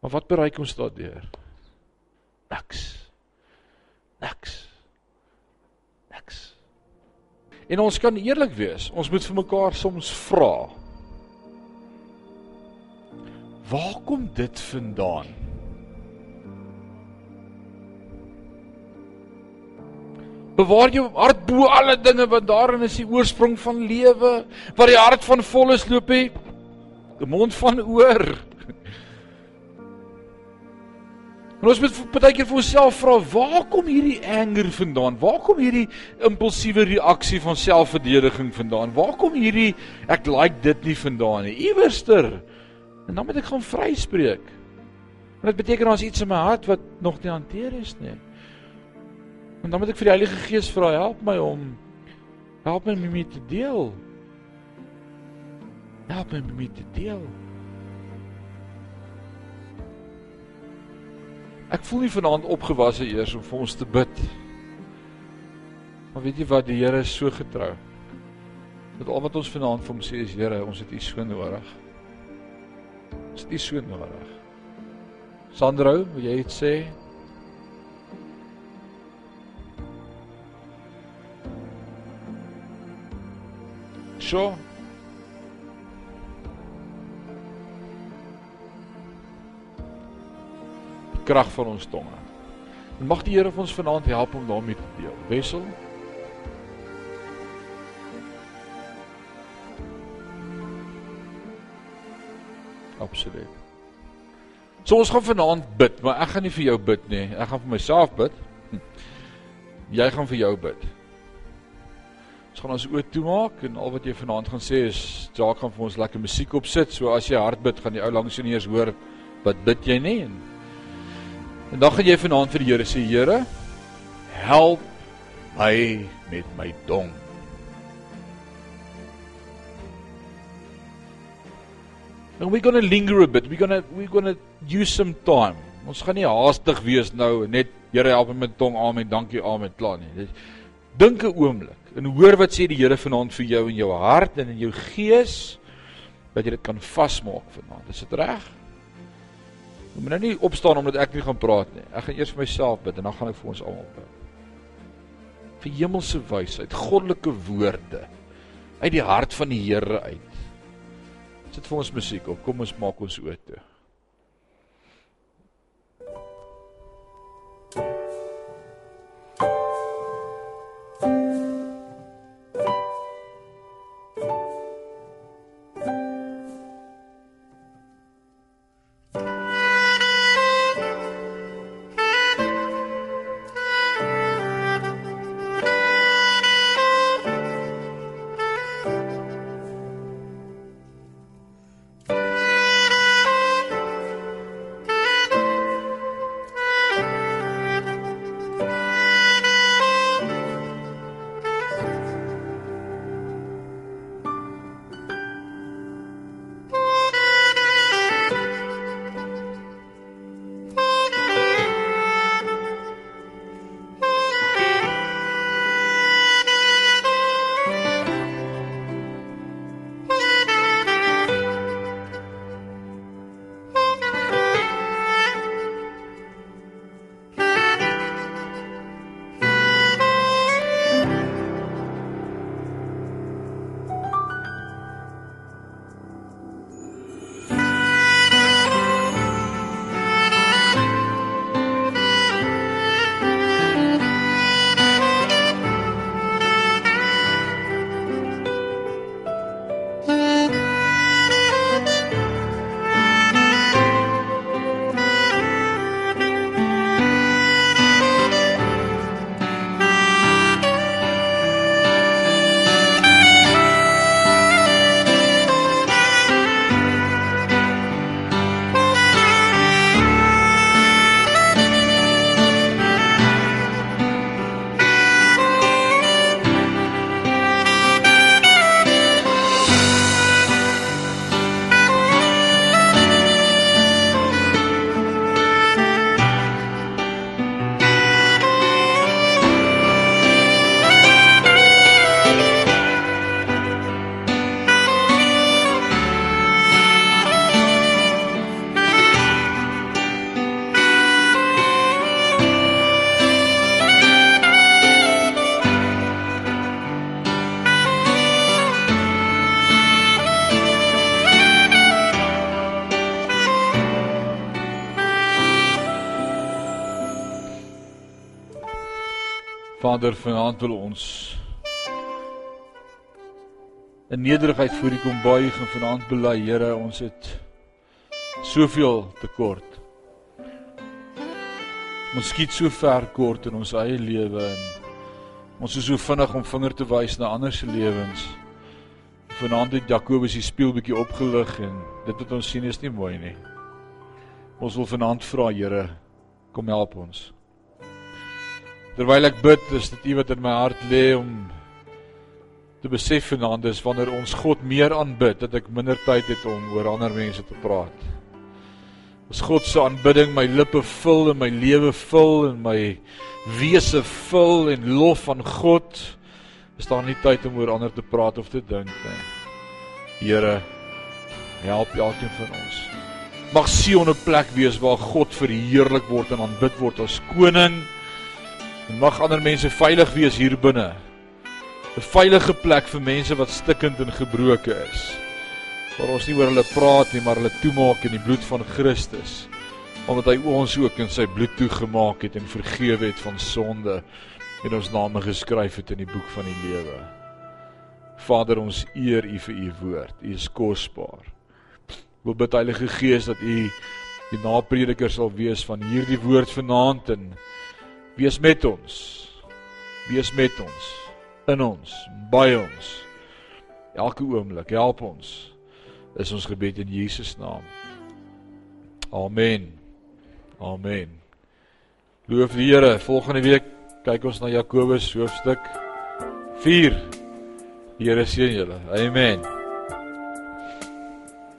Maar wat bereik ons daardeur? Niks. Niks. Niks. En ons kan eerlik wees. Ons moet vir mekaar soms vra. Waar kom dit vandaan? Bewaar jou hart bo alle dinge want daarin is die oorsprong van lewe. Waar die hart van vol is loop die mond van oor. En ons moet baie keer vir onsself vra, waar kom hierdie anger vandaan? Waar kom hierdie impulsiewe reaksie van selfverdediging vandaan? Waar kom hierdie ek like dit nie vandaan nie? Iewerster. En dan moet ek gaan vryspreek. Want dit beteken daar's iets in my hart wat nog nie hanteer is nie. En dan moet ek vir die Heilige Gees vra, help my om help my om dit te deel. Help my om dit te deel. Ek voel nie vanaand opgewasse eers om vir ons te bid. Maar weet jy wat, die Here is so getrou. Dat al wat ons vanaand vir hom sê is Here, ons het U so nodig. Ons het U so nodig. Sandro, wil jy iets sê? eso die krag van ons tonge. En mag die Here ons vanaand help om daarmee te deel. Wessel Absoluut. So ons gaan vanaand bid, maar ek gaan nie vir jou bid nie. Ek gaan vir myself bid. Hm. Jy gaan vir jou bid. Ons gaan ons oë toemaak en al wat jy vanaand gaan sê is, "Jacques gaan vir ons lekker musiek opsit." So as jy hard bid, gaan die ou langs jou nie eens hoor wat bid jy nie. En, en dan gaan jy vanaand vir die Here sê, "Here, help my met my dong." And we're going to linger a bit. We're going to we're going to use some time. Ons gaan nie haastig wees nou net Here help my met tong amen, dankie amen klaar nie. Dink 'n oomblik en hoor wat sê die Here vanaand vir jou in jou hart en in jou gees dat jy dit kan vasmaak vanaand. Is dit reg? Jy moet nou nie opstaan omdat ek nie gaan praat nie. Ek gaan eers vir myself bid en dan gaan ek vir ons almal bid. Vir hemelse wysheid, goddelike woorde uit die hart van die Here uit. Sit vir ons musiek op. Kom ons maak ons oë toe. Vader, vanaand wil ons in nederigheid voor U kom buig en vanaand bely, Here, ons het soveel tekort. Ons skiet so ver kort in ons eie lewe en ons is so vinnig om vinger te wys na ander se lewens. Vanaand het Jakobus die spieël bietjie opgelig en dit wat ons sien is nie mooi nie. Ons wil vanaand vra, Here, kom help ons. Terwyl ek bid, is dit iets wat in my hart lê om te besef vanaand is wanneer ons God meer aanbid dat ek minder tyd het om oor ander mense te praat. As God se aanbidding my lippe vul en my lewe vul en my wese vul en lof aan God, is daar nie tyd om oor ander te praat of te dink nie. Here, help elkeen van ons. Mag Sion 'n plek wees waar God verheerlik word en aanbid word as koning. En mag ander mense veilig wees hier binne. 'n Veilige plek vir mense wat stikkend en gebroken is. Waar ons nie oor hulle praat nie, maar hulle toemaak in die bloed van Christus. Omdat hy ons ook in sy bloed toegemaak het en vergewe het van sonde en ons name geskryf het in die boek van die lewe. Vader, ons eer U vir U woord. U is kosbaar. Wil bid Heilige Gees dat U die naprediker sal wees van hierdie woord vanaand en wees met ons. Wees met ons in ons, by ons. Elke oomblik help ons. Is ons gebed in Jesus naam. Amen. Amen. Loof die Here. Volgende week kyk ons na Jakobus hoofstuk 4. Die Here seën julle. Amen.